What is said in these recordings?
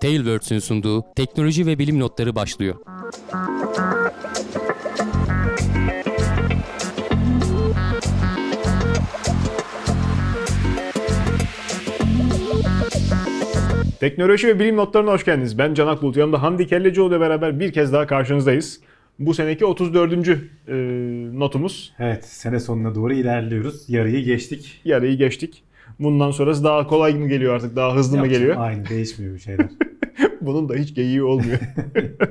Tailwords'ün sunduğu teknoloji ve bilim notları başlıyor. Teknoloji ve bilim notlarına hoş geldiniz. Ben Canak Bulut. Yanımda Hamdi Kellecioğlu ile beraber bir kez daha karşınızdayız. Bu seneki 34. E, notumuz. Evet, sene sonuna doğru ilerliyoruz. Yarıyı geçtik. Yarıyı geçtik. Bundan sonrası daha kolay mı geliyor artık? Daha hızlı mı Yapacağım, geliyor? Aynı, değişmiyor bir şeyler. Bunun da hiç geyiği olmuyor.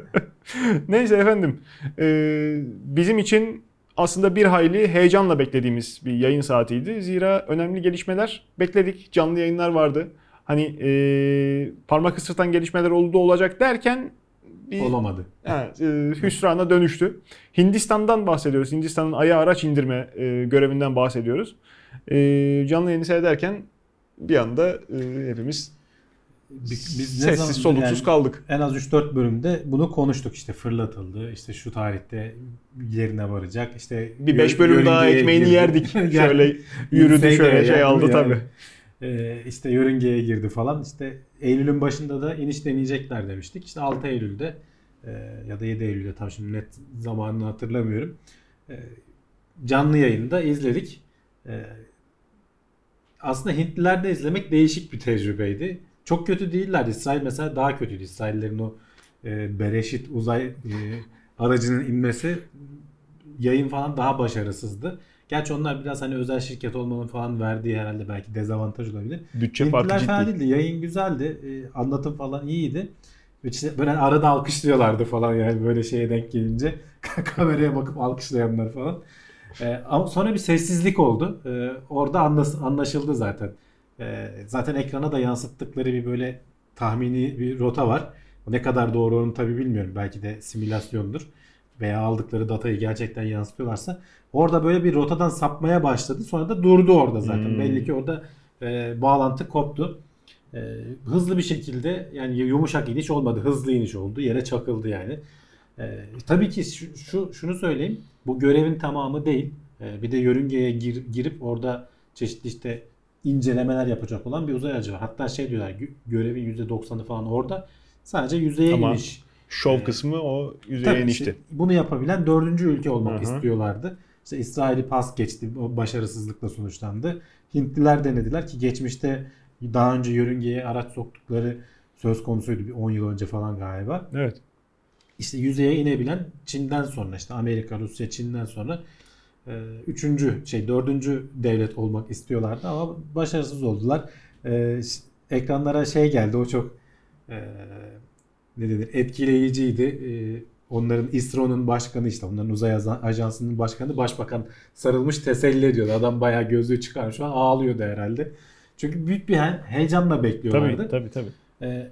Neyse efendim. e, bizim için aslında bir hayli heyecanla beklediğimiz bir yayın saatiydi. Zira önemli gelişmeler bekledik. Canlı yayınlar vardı. Hani e, parmak ısırtan gelişmeler oldu olacak derken bir Olamadı. Ha, e, hüsrana dönüştü. Hindistan'dan bahsediyoruz. Hindistan'ın aya araç indirme e, görevinden bahsediyoruz. E, canlı yayını seyrederken bir anda e, hepimiz Biz, biz ne sessiz zaman- soluksuz yani kaldık. En az 3-4 bölümde bunu konuştuk. İşte fırlatıldı, işte şu tarihte yerine varacak. İşte Bir 5 yör- bölüm daha ekmeğini girdi. yerdik. Şöyle yürüdü şöyle yani, şey aldı yani. tabii. Ee, işte yörüngeye girdi falan. İşte Eylül'ün başında da iniş deneyecekler demiştik. İşte 6 Eylül'de e, ya da 7 Eylül'de tam şimdi net zamanını hatırlamıyorum. E, canlı yayında izledik. E, aslında Hintliler de izlemek değişik bir tecrübeydi. Çok kötü değillerdi. İsrail mesela daha kötüydü. İsraillerin o e, Bereşit uzay e, aracının inmesi yayın falan daha başarısızdı. Gerçi onlar biraz hani özel şirket olmanın falan verdiği herhalde belki dezavantaj olabilir. Bütçe Hintliler farkı fena ciddi. değildi. Yayın güzeldi. E, anlatım falan iyiydi. İşte böyle arada alkışlıyorlardı falan yani böyle şeye denk gelince. Kameraya bakıp alkışlayanlar falan. E, ama sonra bir sessizlik oldu. E, orada anlas- anlaşıldı zaten. E, zaten ekrana da yansıttıkları bir böyle tahmini bir rota var. Ne kadar doğru onu tabi bilmiyorum. Belki de simülasyondur. Veya aldıkları datayı gerçekten yansıtıyorlarsa. Orada böyle bir rotadan sapmaya başladı. Sonra da durdu orada zaten. Hmm. Belli ki orada e, bağlantı koptu. E, hızlı bir şekilde yani yumuşak iniş olmadı. Hızlı iniş oldu. Yere çakıldı yani. E, tabii ki şu, şu şunu söyleyeyim. Bu görevin tamamı değil. E, bir de yörüngeye gir- girip orada çeşitli işte incelemeler yapacak olan bir uzay aracı var. Hatta şey diyorlar gö- görevin %90'ı falan orada. Sadece yüzeye Ama iniş. Şov Ee, kısmı o yüzeye Tabii inişti. işte bunu yapabilen dördüncü ülke olmak Hı hı. istiyorlardı. İşte İsrail'i pas geçti. O başarısızlıkla sonuçlandı. Hintliler denediler ki geçmişte daha önce yörüngeye araç soktukları söz konusuydu. Bir 10 yıl önce falan galiba. Evet. İşte yüzeye inebilen Çin'den sonra işte Amerika, Rusya, Çin'den sonra e, üçüncü şey dördüncü devlet olmak istiyorlardı ama başarısız oldular. E, ş- ekranlara şey geldi o çok e, ne denir etkileyiciydi. E, onların İSRO'nun başkanı işte onların uzay ajansının başkanı başbakan sarılmış teselli ediyordu. Adam bayağı gözlüğü çıkarmış şu an ağlıyordu herhalde. Çünkü büyük bir he- heyecanla bekliyorlardı. Tabii tabii tabii. Ee,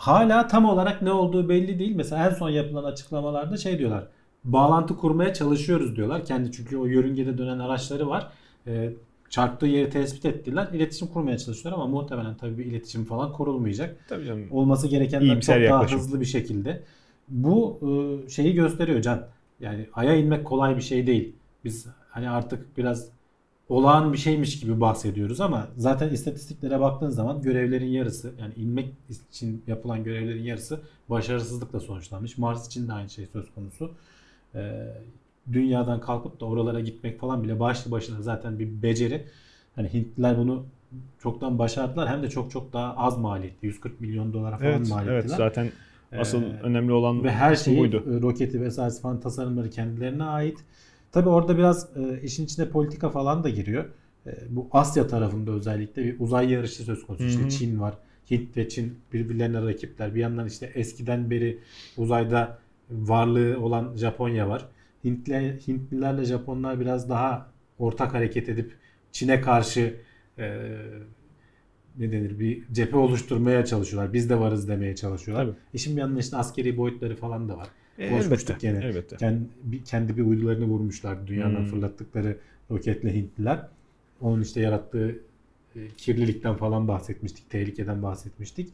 hala tam olarak ne olduğu belli değil. Mesela en son yapılan açıklamalarda şey diyorlar. Bağlantı kurmaya çalışıyoruz diyorlar. Kendi çünkü o yörüngede dönen araçları var. Ee, çarptığı yeri tespit ettiler. İletişim kurmaya çalışıyorlar ama muhtemelen tabii bir iletişim falan kurulmayacak. Tabii canım. Olması İyimser çok daha yaklaşım. hızlı bir şekilde. Bu e, şeyi gösteriyor Can. Yani aya inmek kolay bir şey değil. Biz hani artık biraz olağan bir şeymiş gibi bahsediyoruz ama zaten istatistiklere baktığın zaman görevlerin yarısı yani inmek için yapılan görevlerin yarısı başarısızlıkla sonuçlanmış. Mars için de aynı şey söz konusu. Ee, dünyadan kalkıp da oralara gitmek falan bile başlı başına zaten bir beceri. Hani Hintliler bunu çoktan başardılar hem de çok çok daha az maliyetli. 140 milyon dolara falan Evet, maliyettiler. evet zaten asıl Ee, önemli olan ve her şeyi buydu. roketi vesairesi falan tasarımları kendilerine ait. Tabi orada biraz e, işin içine politika falan da giriyor. E, bu Asya tarafında özellikle bir uzay yarışı söz konusu. Hı hı. İşte Çin var. Hint ve Çin birbirlerine rakipler. Bir yandan işte eskiden beri uzayda varlığı olan Japonya var. Hintli, Hintlilerle Japonlar biraz daha ortak hareket edip Çin'e karşı e, ne denir bir cephe oluşturmaya çalışıyorlar. Biz de varız demeye çalışıyorlar. Tabii. İşin bir yandan işte askeri boyutları falan da var. E, konuşmuştuk elbette. gene. Elbette. Kendi bir, kendi bir uydularını vurmuşlar dünyadan Hmm. fırlattıkları roketle Hintliler. Onun işte yarattığı e, kirlilikten falan bahsetmiştik, tehlikeden bahsetmiştik.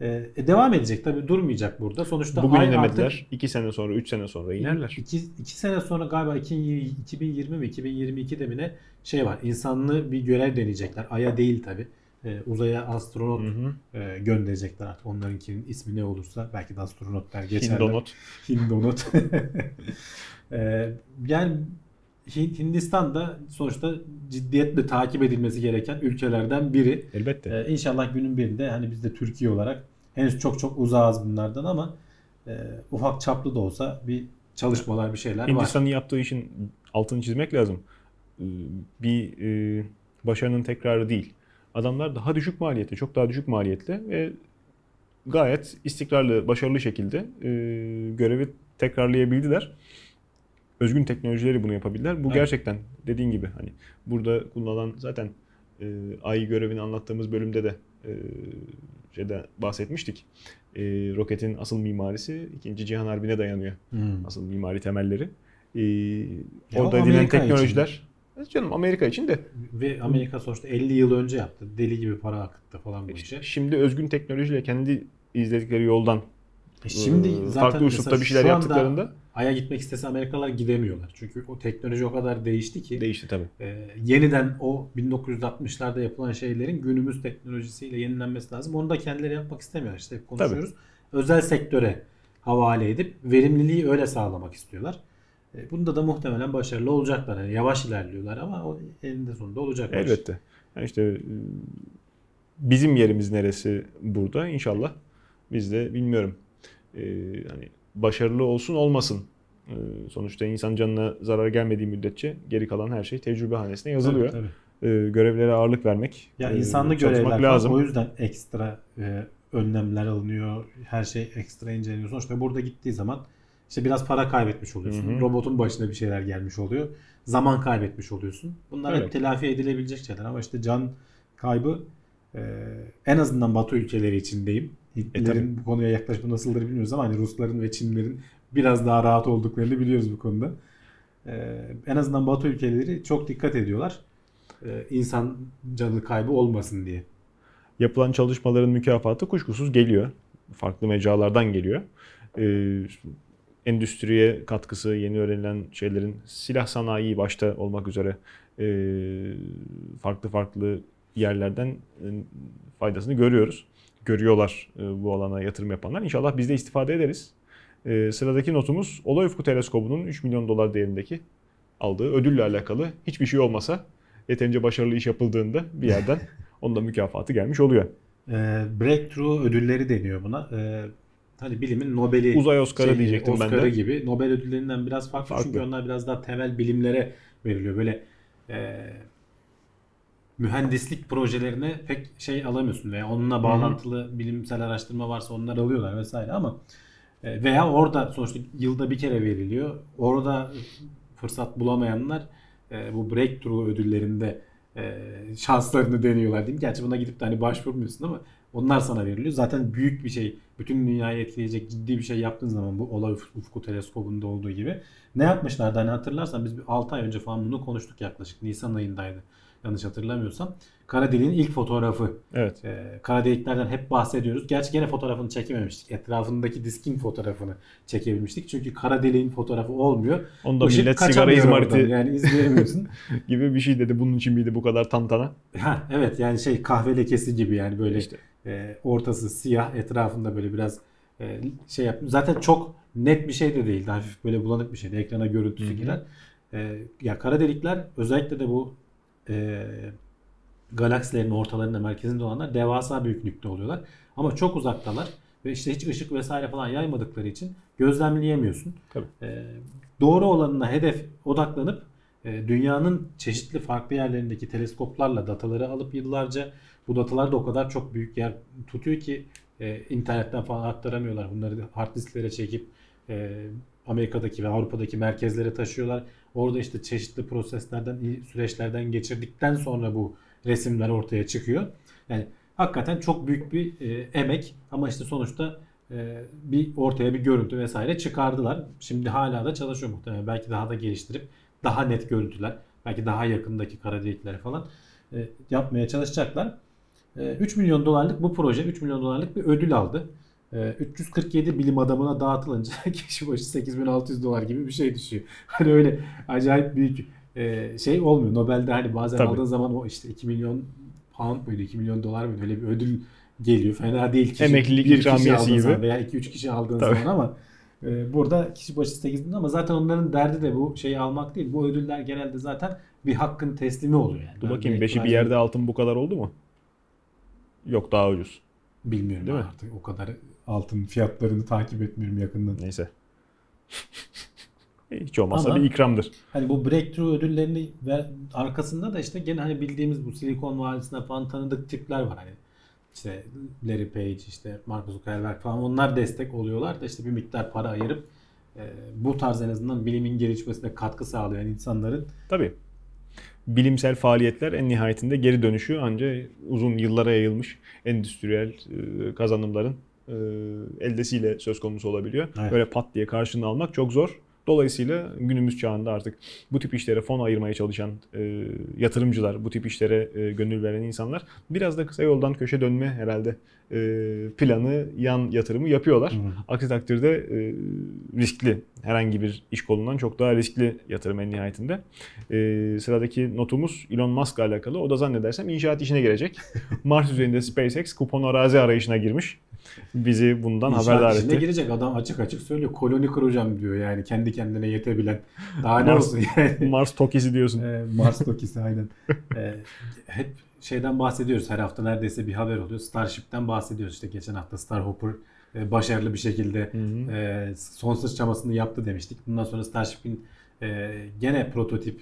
E, e, devam edecek tabii durmayacak burada. Sonuçta Bugün inemediler. artık 2 sene sonra, 3 sene sonra inerler. iki, iki sene sonra galiba 2020 mi 2022'de mi ne şey var. İnsanlı bir görev deneyecekler. Ay'a değil tabi. E, uzaya astronot Hı hı. e, gönderecekler artık. Onlarınkinin ismi ne olursa belki de astronotlar geçerler. Hindonot. Hindonot. Ee, yani Hin- Hindistan da sonuçta ciddiyetle takip edilmesi gereken ülkelerden biri. Elbette. Ee, inşallah günün birinde hani biz de Türkiye olarak henüz çok çok uzağız bunlardan ama e, ufak çaplı da olsa bir çalışmalar bir şeyler var. Hindistan'ın yaptığı işin altını çizmek lazım. Ee, Bir e, başarının tekrarı değil. Adamlar daha düşük maliyette, çok daha düşük maliyetle ve gayet istikrarlı, başarılı şekilde e, görevi tekrarlayabildiler. Özgün teknolojileri bunu yapabildiler. Bu Evet. gerçekten dediğin gibi hani burada kullanılan zaten e, ay görevini anlattığımız bölümde de e, şeyde bahsetmiştik. E, roketin asıl mimarisi 2. Cihan Harbi'ne dayanıyor Hmm. asıl mimari temelleri. Ee, o orada edilen teknolojiler. Canım Amerika için de. Ve Amerika sonuçta 50 yıl önce yaptı. Deli gibi para akıttı falan bu işe. Şimdi özgün teknolojiyle kendi izledikleri yoldan E Şimdi e, zaten farklı üslupta bir şeyler yaptıklarında Ay'a gitmek istese Amerikalılar gidemiyorlar. Çünkü o teknoloji o kadar değişti ki. değişti tabii. Ee, yeniden o 1960'larda yapılan şeylerin günümüz teknolojisiyle yenilenmesi lazım. Onu da kendileri yapmak istemiyorlar. İşte hep konuşuyoruz. Özel sektöre havale edip verimliliği öyle sağlamak istiyorlar. E, bunda da muhtemelen başarılı olacaklar. Yani yavaş ilerliyorlar ama o eninde sonunda olacaklar. Elbette. Yani işte e, bizim yerimiz neresi burada inşallah biz de bilmiyorum. E, hani başarılı olsun olmasın. E, sonuçta insan canına zarar gelmediği müddetçe geri kalan her şey tecrübe hanesine yazılıyor. Tabii, tabii. E, görevlere ağırlık vermek, Ya insanlı görevler lazım. o yüzden ekstra önlemler alınıyor. Her şey ekstra inceleniyor. Sonuçta burada gittiği zaman işte biraz para kaybetmiş oluyorsun. Hı hı. Robotun başına bir şeyler gelmiş oluyor. Zaman kaybetmiş oluyorsun. Bunlar hep Evet. telafi edilebilecek şeyler ama işte can kaybı e, en azından Batı ülkeleri içindeyim. Hitler'in bu konuya yaklaşımı nasıldır bilmiyoruz ama hani Rusların ve Çinlerin biraz daha rahat olduklarını biliyoruz bu konuda. E, en azından Batı ülkeleri çok dikkat ediyorlar. E, insan canı kaybı olmasın diye. yapılan çalışmaların mükafatı kuşkusuz geliyor. Farklı mecralardan geliyor. Ee, endüstriye katkısı, yeni öğrenilen şeylerin silah sanayi başta olmak üzere e, farklı farklı yerlerden e, faydasını görüyoruz. Görüyorlar e, bu alana yatırım yapanlar. İnşallah biz de istifade ederiz. E, sıradaki notumuz Olay Ufku Teleskobu'nun 3 milyon dolar değerindeki aldığı ödülle alakalı hiçbir şey olmasa yeterince başarılı iş yapıldığında bir yerden onun da mükafatı gelmiş oluyor. E, breakthrough ödülleri deniyor buna. E, hani bilimin Nobel'i Uzay Oscar'ı şey, diyecektim ben Oscar'ı de. gibi Nobel ödüllerinden biraz farklı, Farklı. çünkü onlar biraz daha temel bilimlere veriliyor. Böyle e, mühendislik projelerine pek şey alamıyorsun veya onunla bağlantılı bilimsel araştırma varsa onlar alıyorlar vesaire ama e, veya orada sonuçta yılda bir kere veriliyor. Orada fırsat bulamayanlar e, bu breakthrough ödüllerinde e, şanslarını deniyorlar diyeyim. Gerçi buna gidip de hani başvurmuyorsun ama onlar sana veriliyor. Zaten büyük bir şey, bütün dünyayı etkileyecek ciddi bir şey yaptığın zaman bu olay uf- ufku teleskobunda olduğu gibi. Ne yapmışlardı hani hatırlarsan biz bir 6 ay önce falan bunu konuştuk yaklaşık. Nisan ayındaydı yanlış hatırlamıyorsam. Kara deliğin ilk fotoğrafı. Evet. Ee, kara deliklerden hep bahsediyoruz. Gerçi gene fotoğrafını çekememiştik. Etrafındaki diskin fotoğrafını çekebilmiştik. Çünkü kara deliğin fotoğrafı olmuyor. Onda Işık millet sigara izmariti. Yani izleyemiyorsun. gibi bir şey dedi. Bunun için miydi bu kadar tantana? ha, evet yani şey kahve lekesi gibi yani böyle İşte. E, ortası siyah etrafında böyle biraz e, şey yap. Zaten çok net bir şey de değildi. Hafif böyle bulanık bir şeydi. Ekrana görüntüsü girer. E, ya kara delikler özellikle de bu e, galaksilerin ortalarında merkezinde olanlar devasa büyüklükte oluyorlar. Ama çok uzaktalar ve işte hiç ışık vesaire falan yaymadıkları için gözlemleyemiyorsun. Tabii. E, doğru olanına hedef odaklanıp e, dünyanın çeşitli farklı yerlerindeki teleskoplarla dataları alıp yıllarca bu datalar da o kadar çok büyük yer tutuyor ki e, internetten falan aktaramıyorlar. Bunları hard disklere çekip e, Amerika'daki ve Avrupa'daki merkezlere taşıyorlar. Orada işte çeşitli proseslerden, süreçlerden geçirdikten sonra bu resimler ortaya çıkıyor. Yani hakikaten çok büyük bir e, emek ama işte sonuçta e, bir ortaya bir görüntü vesaire çıkardılar. Şimdi hala da çalışıyor muhtemelen. Belki daha da geliştirip daha net görüntüler, belki daha yakındaki kara delikleri falan e, yapmaya çalışacaklar. E, 3 milyon dolarlık bu proje 3 milyon dolarlık bir ödül aldı. E, 347 bilim adamına dağıtılınca kişi başı 8600 dolar gibi bir şey düşüyor. Hani öyle acayip büyük e, şey olmuyor. Nobel'de hani bazen Tabii. aldığın zaman o işte 2 milyon pound muydu 2 milyon dolar mıydı öyle bir ödül geliyor. Fena değil. Kişi, Emeklilik bir kişi aldığın gibi. zaman veya 2-3 kişi aldığın Tabii. zaman ama e, burada kişi başı 8 bin ama zaten onların derdi de bu şeyi almak değil. Bu ödüller genelde zaten bir hakkın teslimi oluyor yani. Dur bakayım de- 5'i bir yerde altın bu kadar oldu mu? Yok daha ucuz. Bilmiyorum Değil mi? artık o kadar altın fiyatlarını takip etmiyorum yakından. Neyse. Hiç olmazsa Ama- bir ikramdır. Hani bu breakthrough ödüllerini ver, arkasında da işte gene hani bildiğimiz bu Silikon Vadisi'nde falan tanıdık tipler var. Hani işte Larry Page, işte Mark Zuckerberg falan onlar destek oluyorlar da işte bir miktar para ayırıp e, bu tarz en azından bilimin gelişmesine katkı sağlayan insanların Tabii. Bilimsel faaliyetler en nihayetinde geri dönüşü ancak uzun yıllara yayılmış endüstriyel e, kazanımların e, eldesiyle söz konusu olabiliyor. Evet. Böyle pat diye karşılığını almak çok zor. Dolayısıyla günümüz çağında artık bu tip işlere fon ayırmaya çalışan e, yatırımcılar, bu tip işlere e, gönül veren insanlar biraz da kısa yoldan köşe dönme herhalde e, planı, yan yatırımı yapıyorlar. Aksi takdirde e, riskli. Herhangi bir iş kolundan çok daha riskli yatırım en nihayetinde. E, sıradaki notumuz Elon Musk'la alakalı. O da zannedersem inşaat işine girecek. Mars üzerinde SpaceX kupon arazi arayışına girmiş. Bizi bundan İnşaat haberdar işine etti. girecek adam açık açık söylüyor. Koloni kuracağım diyor yani kendi kendine yetebilen. Daha ne Mars- olsun yani. Mars Tokisi diyorsun. Ee, Mars Tokisi aynen. Ee, hep şeyden bahsediyoruz. Her hafta neredeyse bir haber oluyor. Starship'ten bahsediyoruz. İşte geçen hafta Starhopper e, başarılı bir şekilde Hı hı. e, son sıçramasını yaptı demiştik. Bundan sonra Starship'in e, gene prototip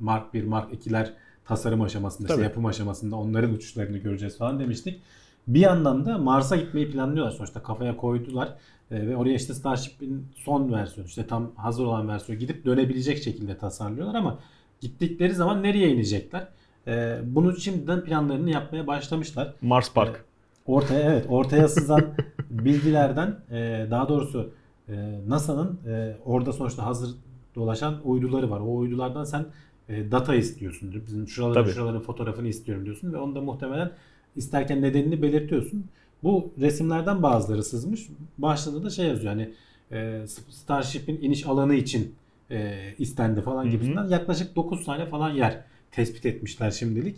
Mark 1, Mark 2'ler tasarım aşamasında, işte Tabii. yapım aşamasında onların uçuşlarını göreceğiz falan demiştik. Bir yandan da Mars'a gitmeyi planlıyorlar. Sonuçta kafaya koydular. E, ve oraya işte Starship'in son versiyonu, işte tam hazır olan versiyonu gidip dönebilecek şekilde tasarlıyorlar ama gittikleri zaman nereye inecekler? E, bunu şimdiden planlarını yapmaya başlamışlar. Mars Park. Ortaya evet ortaya sızan bilgilerden e, daha doğrusu e, NASA'nın e, orada sonuçta hazır dolaşan uyduları var. O uydulardan sen e, data istiyorsun. Bizim şuraların Tabii. şuraların fotoğrafını istiyorum diyorsun ve onu da muhtemelen isterken nedenini belirtiyorsun. Bu resimlerden bazıları sızmış. Başlığında da şey yazıyor hani e, Starship'in iniş alanı için e, istendi falan Hı hı. gibisinden yaklaşık 9 tane falan yer tespit etmişler şimdilik.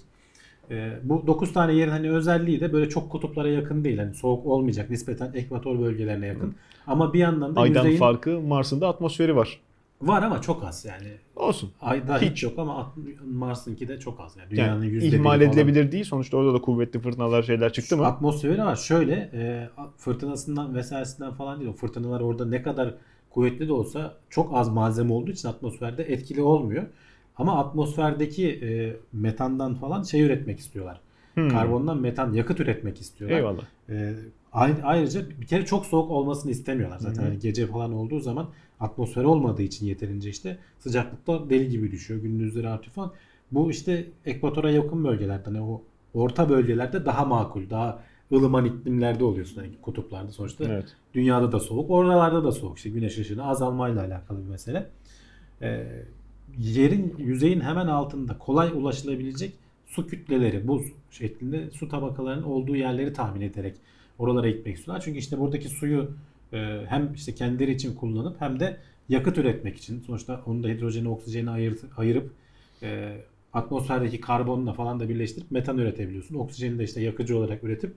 Ee, bu 9 tane yerin hani özelliği de böyle çok kutuplara yakın değil. Hani soğuk olmayacak. Nispeten ekvator bölgelerine yakın. Ama bir yandan da Aydan yüzeyin farkı Mars'ın da atmosferi var. Var ama çok az yani. Olsun. Ayda hiç, Hiç. yok ama Mars'ınki de çok az. Yani dünyanın Yani yüzde ihmal falan. edilebilir değil. Sonuçta orada da kuvvetli fırtınalar şeyler çıktı mı? Atmosferi var. Şöyle e, fırtınasından vesairesinden falan değil. O fırtınalar orada ne kadar kuvvetli de olsa çok az malzeme olduğu için atmosferde etkili olmuyor. Ama atmosferdeki e, metandan falan şey üretmek istiyorlar. Hmm. Karbondan metan yakıt üretmek istiyorlar. Eyvallah. Ay- ayrıca bir kere çok soğuk olmasını istemiyorlar. Zaten hani gece falan olduğu zaman atmosfer olmadığı için yeterince işte sıcaklıkta deli gibi düşüyor. Gündüzleri artıyor falan. Bu işte ekvatora yakın bölgelerde hani o orta bölgelerde daha makul, daha ılıman iklimlerde oluyorsun. Hani kutuplarda sonuçta. Evet. Dünyada da soğuk, oralarda da soğuk. İşte güneş ışığının azalmayla alakalı bir mesele. Ee, yerin yüzeyin hemen altında kolay ulaşılabilecek su kütleleri, buz şeklinde su tabakalarının olduğu yerleri tahmin ederek oralara gitmek istiyorlar. Çünkü işte buradaki suyu e, hem işte kendileri için kullanıp hem de yakıt üretmek için sonuçta onu da hidrojeni oksijeni ayırt, ayırıp e, atmosferdeki karbonla falan da birleştirip metan üretebiliyorsun. Oksijeni de işte yakıcı olarak üretip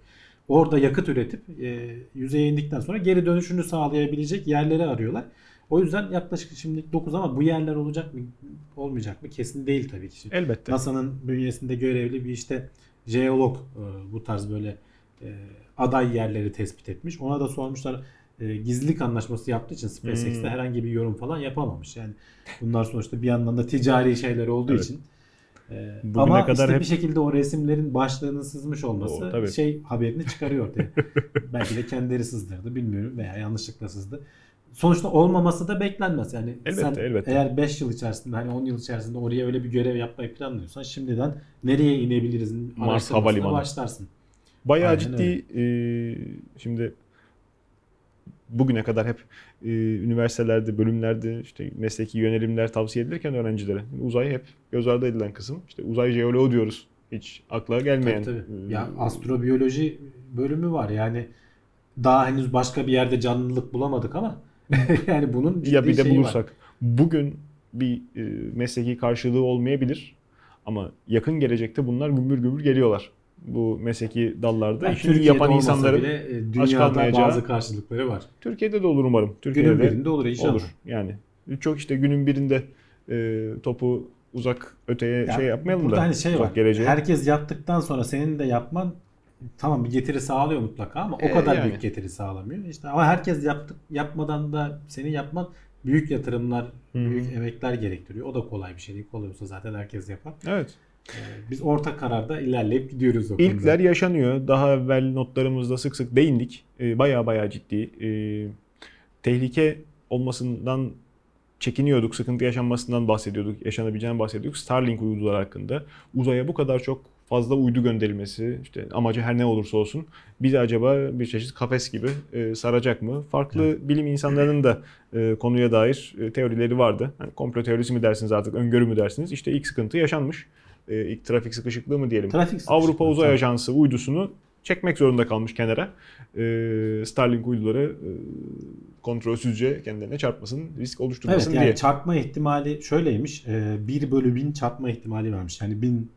orada yakıt üretip e, yüzeye indikten sonra geri dönüşünü sağlayabilecek yerleri arıyorlar. O yüzden yaklaşık şimdi 9 ama bu yerler olacak mı olmayacak mı kesin değil tabii ki. Elbette. NASA'nın bünyesinde görevli bir işte jeolog e, bu tarz böyle e, aday yerleri tespit etmiş. Ona da sormuşlar e, gizlilik anlaşması yaptığı için SpaceX'te Hmm. herhangi bir yorum falan yapamamış. Yani bunlar sonuçta bir yandan da ticari şeyler olduğu Evet. için. E, Bugüne ama kadar işte hep- bir şekilde o resimlerin başlığının sızmış olması O, tabii. şey haberini çıkarıyor ortaya. Belki de kendileri sızdırdı bilmiyorum veya yanlışlıkla sızdı. Sonuçta olmaması da beklenmez. Yani Elbette, sen elbette. eğer 5 yıl içerisinde hani 10 yıl içerisinde oraya öyle bir görev yapmayı planlıyorsan şimdiden nereye inebiliriz Mars Havalimanı. başlarsın. Bayağı Aynen ciddi e, şimdi bugüne kadar hep e, üniversitelerde, bölümlerde işte mesleki yönelimler tavsiye edilirken öğrencilere uzay hep göz ardı edilen kısım. İşte uzay jeoloğu diyoruz. Hiç akla gelmeyen. Tabii, tabii. e, Ya astrobiyoloji bölümü var yani daha henüz başka bir yerde canlılık bulamadık ama yani bunun ciddi ya bir de şeyi var. bulursak. Bugün bir e, mesleki karşılığı olmayabilir. Ama yakın gelecekte bunlar gümbür gümbür geliyorlar. Bu mesleki dallarda Yani işini Türkiye'de yapan insanların bile e, dünyada kalmayacağı- bazı karşılıkları var. Türkiye'de de olur umarım. Türkiye'de Günün de birinde olur inşallah. olur yani. Çok işte günün birinde e, topu uzak öteye Ya şey yapmayalım burada da. hani şey var. geleceğe. Herkes yaptıktan sonra senin de yapman tamam bir getiri sağlıyor mutlaka ama o E, kadar yani. büyük getiri sağlamıyor. İşte ama herkes yaptık yapmadan da senin yapman büyük yatırımlar, Hı hı. büyük emekler gerektiriyor. O da kolay bir şey değil. Kolay olsa zaten herkes yapar. Evet. Ee, biz orta kararda ilerleyip gidiyoruz o İlkler konuda. yaşanıyor. Daha evvel notlarımızda sık sık değindik. Ee, Baya baya ciddi. Ee, tehlike olmasından çekiniyorduk. Sıkıntı yaşanmasından bahsediyorduk. Yaşanabileceğinden bahsediyorduk. Starlink uydular hakkında. Uzaya bu kadar çok fazla uydu gönderilmesi, işte amacı her ne olursa olsun bizi acaba bir çeşit kafes gibi e, saracak mı? Farklı bilim insanlarının da e, konuya dair e, teorileri vardı. Hani komplo teorisi mi dersiniz artık, öngörü mü dersiniz? İşte ilk sıkıntı yaşanmış. E, ilk trafik sıkışıklığı mı diyelim? Trafik Avrupa Uzay tabii. Ajansı uydusunu çekmek zorunda kalmış kenara. Ee, Starlink uyduları e, kontrolsüzce kendilerine çarpmasın, risk Evet oluşturmasın yani diye. çarpma ihtimali şöyleymiş. E, 1 bölü 1000 çarpma ihtimali varmış. Yani 1000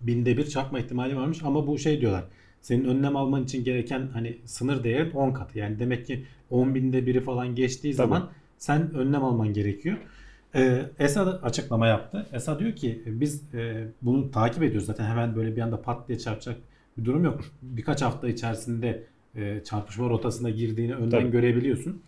binde bir çarpma ihtimali varmış ama bu şey diyorlar. Senin önlem alman için gereken hani sınır değerin 10 katı. Yani demek ki 10 binde biri falan geçtiği Tabii. zaman sen önlem alman gerekiyor. Ee, ESA açıklama yaptı. ESA diyor ki biz e, bunu takip ediyoruz. Zaten hemen böyle bir anda pat diye çarpacak bir durum yok. Birkaç hafta içerisinde e, çarpışma rotasına girdiğini önden Tabii. görebiliyorsun.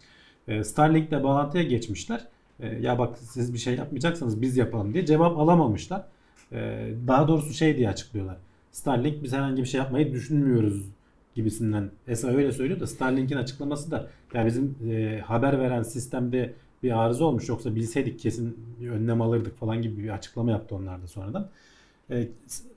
E, Starlink'le bağlantıya geçmişler. E, ya bak siz bir şey yapmayacaksanız biz yapalım diye cevap alamamışlar. E, daha doğrusu şey diye açıklıyorlar. Starlink biz herhangi bir şey yapmayı düşünmüyoruz gibisinden. ESA öyle söylüyor da Starlink'in açıklaması da ya bizim e, haber veren sistemde bir arıza olmuş yoksa bilseydik kesin bir önlem alırdık falan gibi bir açıklama yaptı onlar da sonradan. E,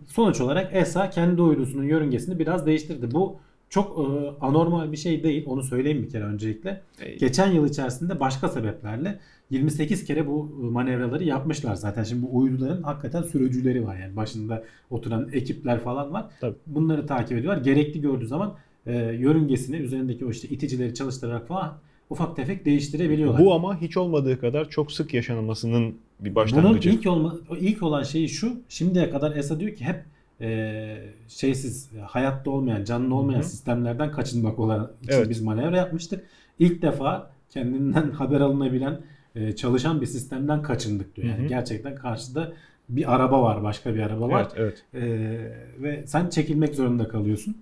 sonuç olarak ESA kendi uydusunun yörüngesini biraz değiştirdi. Bu çok e, anormal bir şey değil. Onu söyleyeyim bir kere öncelikle. E, Geçen yıl içerisinde başka sebeplerle 28 kere bu manevraları yapmışlar zaten. Şimdi bu uyduların hakikaten sürücüleri var yani başında oturan ekipler falan var. Tabii. Bunları takip ediyorlar. Gerekli gördüğü zaman e, yörüngesini üzerindeki o işte iticileri çalıştırarak falan ufak tefek değiştirebiliyorlar. Bu ama hiç olmadığı kadar çok sık yaşanmasının bir Bunun başlangıcı. ilk olma, ilk olan şeyi şu. Şimdiye kadar ESA diyor ki hep e, şeysiz, hayatta olmayan, canlı olmayan Hı hı. sistemlerden kaçınmak olan için Evet. biz manevra yapmıştık. İlk defa kendinden haber alınabilen, e, çalışan bir sistemden kaçındık diyor. Yani Hı hı. gerçekten karşıda bir araba var, başka bir araba var. Evet, evet. E, ve sen çekilmek zorunda kalıyorsun.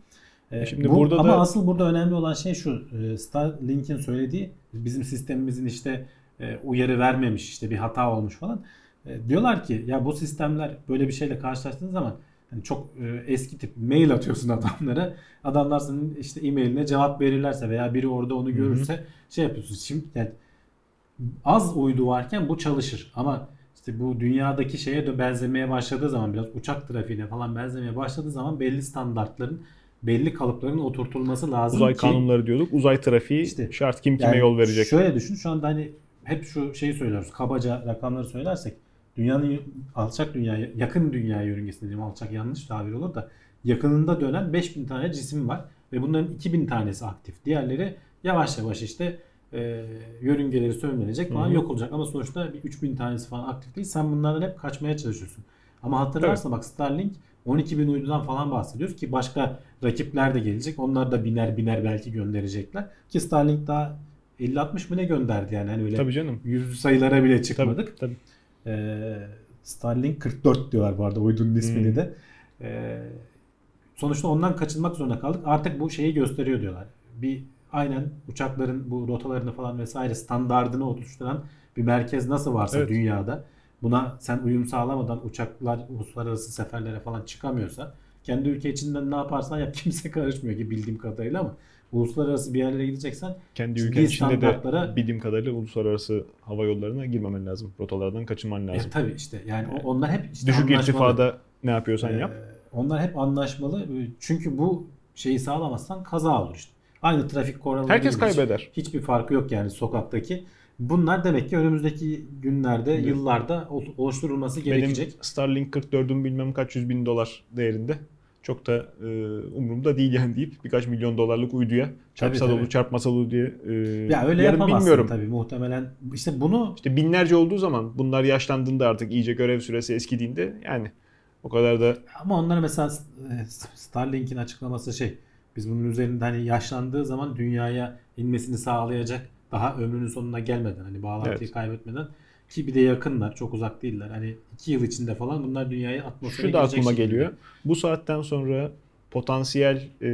E, Şimdi bu- burada ama da- asıl burada önemli olan şey şu. e, Starlink'in söylediği bizim sistemimizin işte e, uyarı vermemiş, işte bir hata olmuş falan. Diyorlar ki ya bu sistemler böyle bir şeyle karşılaştığınız zaman hani çok eski tip mail atıyorsun adamlara. Adamlar senin işte e-mailine cevap verirlerse veya biri orada onu görürse şey yapıyorsun. Şimdi yani az uydu varken bu çalışır ama işte bu dünyadaki şeye de benzemeye başladığı zaman biraz uçak trafiğine falan benzemeye başladığı zaman belli standartların belli kalıpların oturtulması lazım Uzay ki kanunları diyorduk. Uzay trafiği İşte, şart kim kime yani yol verecek. Şöyle düşün şu anda hani hep şu şeyi söylüyoruz. Kabaca rakamları söylersek dünyanın alçak dünya yakın dünya yörüngesinde diyeyim alçak yanlış tabir olur da yakınında dönen 5000 tane cisim var ve bunların 2000 tanesi aktif. Diğerleri yavaş yavaş işte e, yörüngeleri sönmelecek falan Hı hı. yok olacak ama sonuçta bir 3000 tanesi falan aktif değil. Sen bunlardan hep kaçmaya çalışıyorsun. Ama hatırlarsan bak Starlink 12 bin uydudan falan bahsediyoruz ki başka rakipler de gelecek. Onlar da biner biner belki gönderecekler. Ki Starlink daha 50-60 mı ne gönderdi yani hani öyle Tabii canım. yüz sayılara bile Tabii, çıkmadık. tabii. Ee, Starlink 44 diyorlar bu arada uydunun ismini Hmm. de. Ee, sonuçta ondan kaçınmak zorunda kaldık. Artık bu şeyi gösteriyor diyorlar. Bir aynen uçakların bu rotalarını falan vesaire standardını oluşturan bir merkez nasıl varsa Evet. dünyada buna sen uyum sağlamadan uçaklar uluslararası seferlere falan çıkamıyorsa kendi ülke içinden ne yaparsan yap kimse karışmıyor ki bildiğim kadarıyla ama uluslararası bir yerlere gideceksen Kendi ülken içinde de bildiğim kadarıyla uluslararası hava yollarına girmemen lazım. Rotalardan kaçınman e, lazım. tabii işte yani o- onlar hep işte Düşük anlaşmalı. irtifada ne yapıyorsan Ee, yap. Onlar hep anlaşmalı. Çünkü bu şeyi sağlamazsan kaza olur işte. Aynı trafik kuralları Herkes gibi hiç- kaybeder. Hiçbir farkı yok yani sokaktaki. Bunlar demek ki önümüzdeki günlerde, Evet. yıllarda ol- oluşturulması Benim gerekecek. Starlink 44'ün bilmem kaç yüz bin dolar değerinde. Çok da e, umurumda değil yani deyip birkaç milyon dolarlık uyduya çarpsa tabii. olur çarpmasa olur diye e, Ya öyle yapamazsın bilmiyorum. tabii muhtemelen. İşte bunu İşte binlerce olduğu zaman bunlar yaşlandığında artık iyice görev süresi eskidiğinde yani O kadar da Ama onlara mesela e, Starlink'in açıklaması şey biz bunun üzerinde hani yaşlandığı zaman dünyaya inmesini sağlayacak daha ömrünün sonuna gelmeden hani bağlantıyı Evet. kaybetmeden ki bir de yakınlar çok uzak değiller. Hani iki yıl içinde falan bunlar dünyaya atmosfere şu da girecek aklıma şekilde. geliyor. Bu saatten sonra potansiyel e,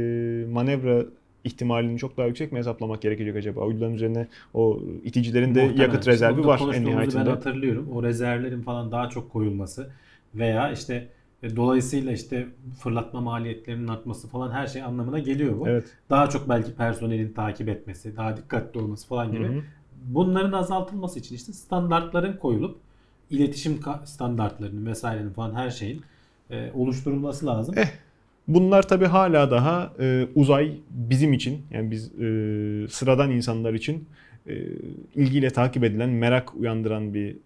manevra ihtimalini çok daha yüksek mi hesaplamak gerekecek acaba? Uyduların üzerine o iticilerin de Muhtemelen. yakıt rezervi Burada var en nihayetinde. Ben hatırlıyorum. O rezervlerin falan daha çok koyulması veya işte dolayısıyla işte fırlatma maliyetlerinin artması falan her şey anlamına geliyor bu. Evet. Daha çok belki personelin takip etmesi, daha dikkatli olması falan gibi. Hı hı. Bunların azaltılması için işte standartların koyulup iletişim standartlarının vesairenin falan her şeyin e, oluşturulması lazım. Eh, Bunlar tabii hala daha e, uzay bizim için yani biz e, sıradan insanlar için e, ilgiyle takip edilen, merak uyandıran bir e,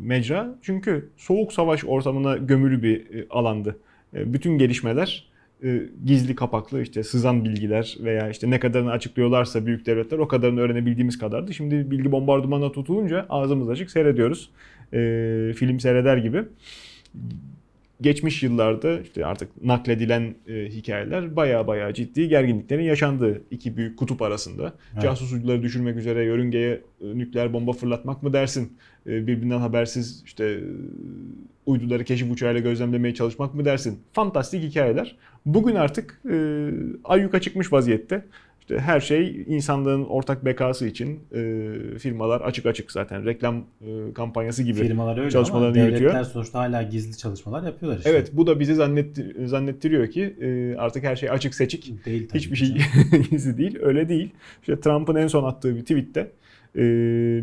mecra. Çünkü soğuk savaş ortamına gömülü bir e, alandı. E, bütün gelişmeler e, gizli kapaklı işte sızan bilgiler veya işte ne kadarını açıklıyorlarsa büyük devletler o kadarını öğrenebildiğimiz kadardı. Şimdi bilgi bombardımana tutulunca ağzımız açık seyrediyoruz. E, film seyreder gibi geçmiş yıllarda işte artık nakledilen e, hikayeler baya baya ciddi gerginliklerin yaşandığı iki büyük kutup arasında. Evet. Casus uyduları düşürmek üzere yörüngeye e, nükleer bomba fırlatmak mı dersin? E, birbirinden habersiz işte e, uyduları keşif uçağıyla gözlemlemeye çalışmak mı dersin? Fantastik hikayeler. Bugün artık e, ayyuka çıkmış vaziyette. İşte her şey insanlığın ortak bekası için e, firmalar açık açık zaten reklam e, kampanyası gibi. Firmalar öyle ama çalışmalarını devletler yürütüyor. sonuçta hala gizli çalışmalar yapıyorlar işte. Evet bu da bizi zannetti- zannettiriyor ki e, artık her şey açık seçik. Değil tabii Hiçbir şey gizli değil. Öyle değil. İşte Trump'ın en son attığı bir tweette e,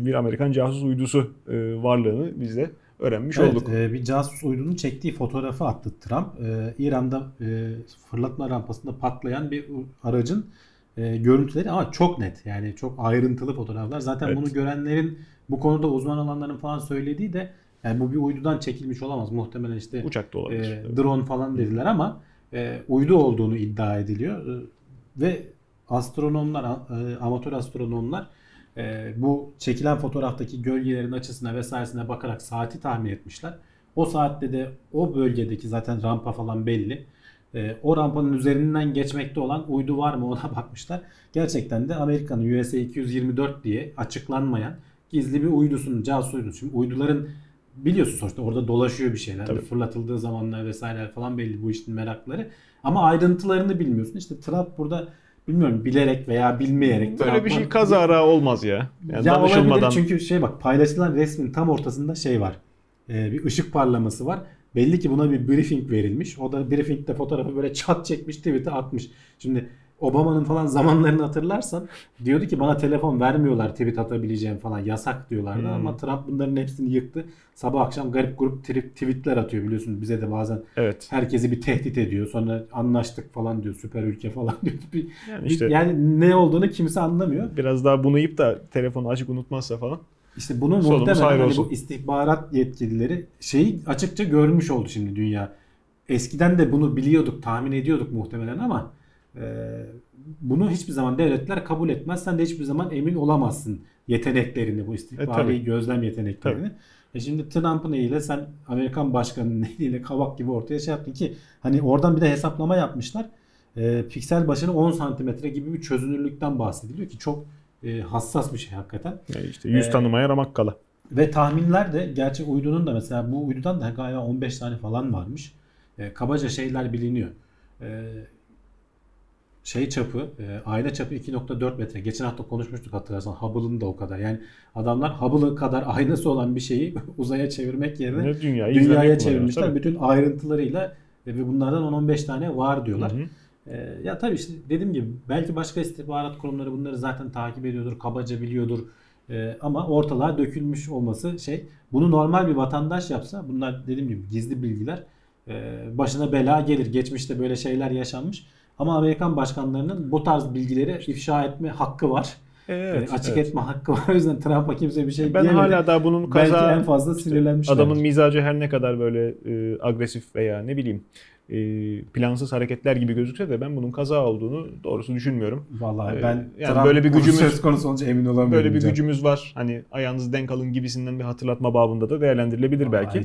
bir Amerikan casus uydusu e, varlığını biz de öğrenmiş Evet, olduk. e, bir casus uydunun çektiği fotoğrafı attı Trump. E, İran'da e, fırlatma rampasında patlayan bir aracın e, görüntüleri ama çok net. Yani çok ayrıntılı fotoğraflar. Zaten Evet. bunu görenlerin bu konuda uzman olanların falan söylediği de yani bu bir uydudan çekilmiş olamaz. Muhtemelen işte Uçak da olabilir. e, drone falan dediler ama e, uydu olduğunu iddia ediliyor. E, ve astronomlar, e, amatör astronomlar e, bu çekilen fotoğraftaki gölgelerin açısına vesairesine bakarak saati tahmin etmişler. O saatte de o bölgedeki zaten rampa falan belli. E, o rampanın üzerinden geçmekte olan uydu var mı ona bakmışlar. Gerçekten de Amerika'nın USA 224 diye açıklanmayan gizli bir uydusunun, casus uydusu. Şimdi uyduların biliyorsun sonuçta orada dolaşıyor bir şeyler. Tabii. Fırlatıldığı zamanlar vesaireler falan belli bu işin merakları. Ama ayrıntılarını bilmiyorsun. İşte Trump burada bilmiyorum bilerek veya bilmeyerek. Böyle bir Trump'ın- şey kazara olmaz ya. Yani ya danışılmadan. olabilir çünkü şey bak paylaşılan resmin tam ortasında şey var. Ee, bir ışık parlaması var. Belli ki buna bir briefing verilmiş. O da briefingde fotoğrafı böyle çat çekmiş tweet'e atmış. Şimdi Obama'nın falan zamanlarını hatırlarsan diyordu ki bana telefon vermiyorlar tweet atabileceğim falan yasak diyorlardı Hmm. ama Trump bunların hepsini yıktı. Sabah akşam garip grup tweetler atıyor biliyorsunuz bize de bazen Evet. herkesi bir tehdit ediyor. Sonra anlaştık falan diyor süper ülke falan diyor. Bir, Yani bir- işte yani ne olduğunu kimse anlamıyor. biraz daha bunu yiyip da telefonu açık unutmazsa falan. İşte bunu Sonumuz muhtemelen hani bu istihbarat yetkilileri şeyi açıkça görmüş oldu şimdi dünya. Eskiden de bunu biliyorduk, tahmin ediyorduk muhtemelen ama e, bunu hiçbir zaman devletler kabul etmez. Sen de hiçbir zaman emin olamazsın yeteneklerini, bu istihbari E, gözlem yeteneklerini. E şimdi Trump'ın eliyle sen Amerikan başkanının eliyle kabak gibi ortaya şey yaptın ki hani oradan bir de hesaplama yapmışlar. E, piksel başına 10 santimetre gibi bir çözünürlükten bahsediliyor ki çok e, hassas bir şey hakikaten. Yani işte yüz Ee, tanımaya ramak kala. Ve tahminler de gerçi uydunun da mesela bu uydudan da galiba 15 tane falan varmış. E, kabaca şeyler biliniyor. E, şey çapı, e, ayna çapı 2.4 metre. Geçen hafta konuşmuştuk hatırlarsan. Hubble'ın da o kadar. Yani adamlar Hubble'ın kadar aynası olan bir şeyi uzaya çevirmek yerine Ne dünyayı dünyaya çevirmişler. Bütün ayrıntılarıyla e, ve bunlardan 10-15 tane var diyorlar. Hı hı. Ee, ya tabii işte dediğim gibi belki başka istihbarat kurumları bunları zaten takip ediyordur, kabaca biliyordur. Ee, ama ortalığa dökülmüş olması şey. Bunu normal bir vatandaş yapsa bunlar dediğim gibi gizli bilgiler e, başına bela gelir. Geçmişte böyle şeyler yaşanmış. Ama Amerikan başkanlarının bu tarz bilgileri ifşa etme hakkı var. Evet, Ee, açık evet. etme hakkı var. O yüzden Trump'a kimse bir şey Ben diyemedi. hala daha bunun belki kaza en fazla sinirlenmişler. adamın mizacı her ne kadar böyle e, agresif veya ne bileyim e, plansız hareketler gibi gözükse de ben bunun kaza olduğunu doğrusu düşünmüyorum. Vallahi Ee, ben yani Trump böyle bir gücümüz- söz konusu olunca emin olamıyorum. Böyle bir gücümüz var. Hani ayağınızı denk alın gibisinden bir hatırlatma babında da değerlendirilebilir Vallahi belki.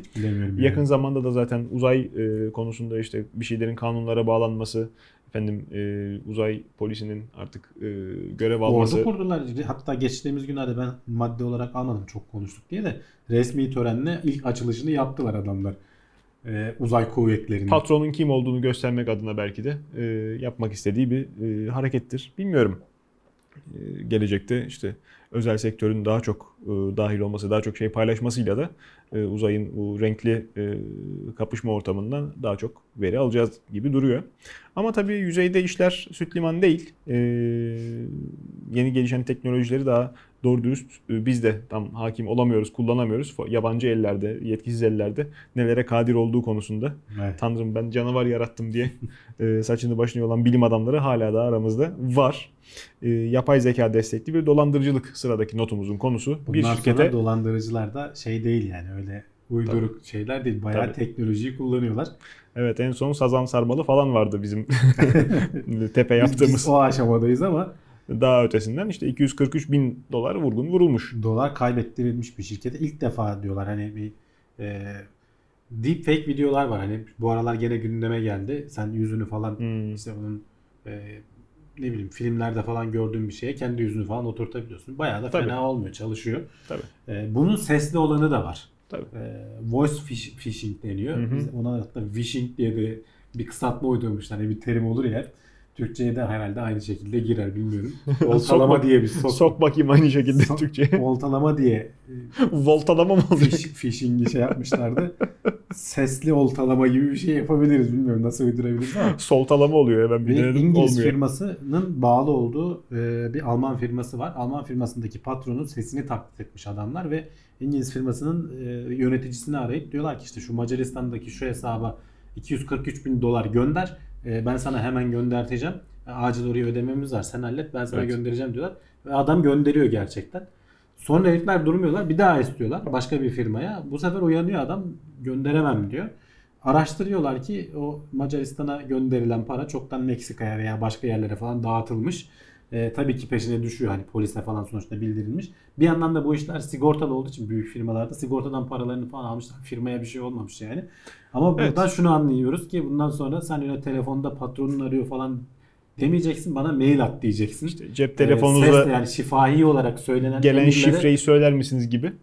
Yakın yani. zamanda da zaten uzay e, konusunda işte bir şeylerin kanunlara bağlanması, efendim e, uzay polisinin artık e, görev alması. Ordu kurdular. Hatta geçtiğimiz günlerde ben madde olarak almadım çok konuştuk diye de resmi törenle ilk açılışını yaptılar adamlar. Ee, uzay kuvvetlerinin. Patronun kim olduğunu göstermek adına belki de e, yapmak istediği bir e, harekettir. Bilmiyorum. E, gelecekte işte özel sektörün daha çok e, dahil olması, daha çok şey paylaşmasıyla da e, uzayın bu renkli e, kapışma ortamından daha çok veri alacağız gibi duruyor. Ama tabii yüzeyde işler süt liman değil. E, yeni gelişen teknolojileri daha doğru dürüst e, biz de tam hakim olamıyoruz, kullanamıyoruz. Yabancı ellerde, yetkisiz ellerde nelere kadir olduğu konusunda Evet. Tanrım ben canavar yarattım diye e, saçını başını olan bilim adamları hala da aramızda var. E, yapay zeka destekli bir dolandırıcılık sıradaki notumuzun konusu. Bundan bir sonra şirkete dolandırıcılar da şey değil yani öyle uyduruk şeyler değil. Bayağı Tabii. teknolojiyi kullanıyorlar. evet en son sazan sarmalı falan vardı bizim tepe Biz, yaptığımız. biz o aşamadayız ama Daha ötesinden işte 243 bin dolar vurgun vurulmuş. dolar kaybettirilmiş bir şirkete ilk defa diyorlar hani bir e, deepfake videolar var hani bu aralar gene gündeme geldi. Sen yüzünü falan Hmm. işte onun e, ne bileyim filmlerde falan gördüğün bir şeye kendi yüzünü falan oturtabiliyorsun. Bayağı da Tabii. fena olmuyor, çalışıyor. Tabii. E, bunun sesli olanı da var. Tabii. E, voice phishing deniyor. Hı hı. Biz ona hatta phishing diye de bir kısaltma uydurmuşlar. Hani bir terim olur ya. Türkçe'ye de herhalde aynı şekilde girer bilmiyorum. Oltalama Sok- diye bir sok, Sok bakayım aynı şekilde Sok- Türkçe. oltalama diye Voltalama mı e, olacak? fish, phishing'i şey yapmışlardı. Sesli oltalama gibi bir şey yapabiliriz. Bilmiyorum nasıl uydurabiliriz ama. Soltalama oluyor ya ben bir denedim İngiliz olmuyor. firmasının bağlı olduğu e, bir Alman firması var. Alman firmasındaki patronun sesini taklit etmiş adamlar ve İngiliz firmasının e, yöneticisini arayıp diyorlar ki işte şu Macaristan'daki şu hesaba 243 bin dolar gönder. E, ben sana hemen gönderteceğim. Acil oraya ödememiz var. Sen hallet ben sana Evet. göndereceğim diyorlar. Ve adam gönderiyor gerçekten. Sonra herifler durmuyorlar. Bir daha istiyorlar başka bir firmaya. Bu sefer uyanıyor adam gönderemem diyor. Araştırıyorlar ki o Macaristan'a gönderilen para çoktan Meksika'ya veya başka yerlere falan dağıtılmış. Ee, tabii ki peşine düşüyor hani polise falan sonuçta bildirilmiş. Bir yandan da bu işler sigortalı olduğu için büyük firmalarda sigortadan paralarını falan almışlar. Firmaya bir şey olmamış yani. Ama Evet. buradan şunu anlıyoruz ki bundan sonra sen öyle telefonda patronun arıyor falan demeyeceksin bana mail at diyeceksin. İşte cep Ee, telefonunuza sesle yani şifahi olarak söylenen gelen şifreyi söyler misiniz gibi.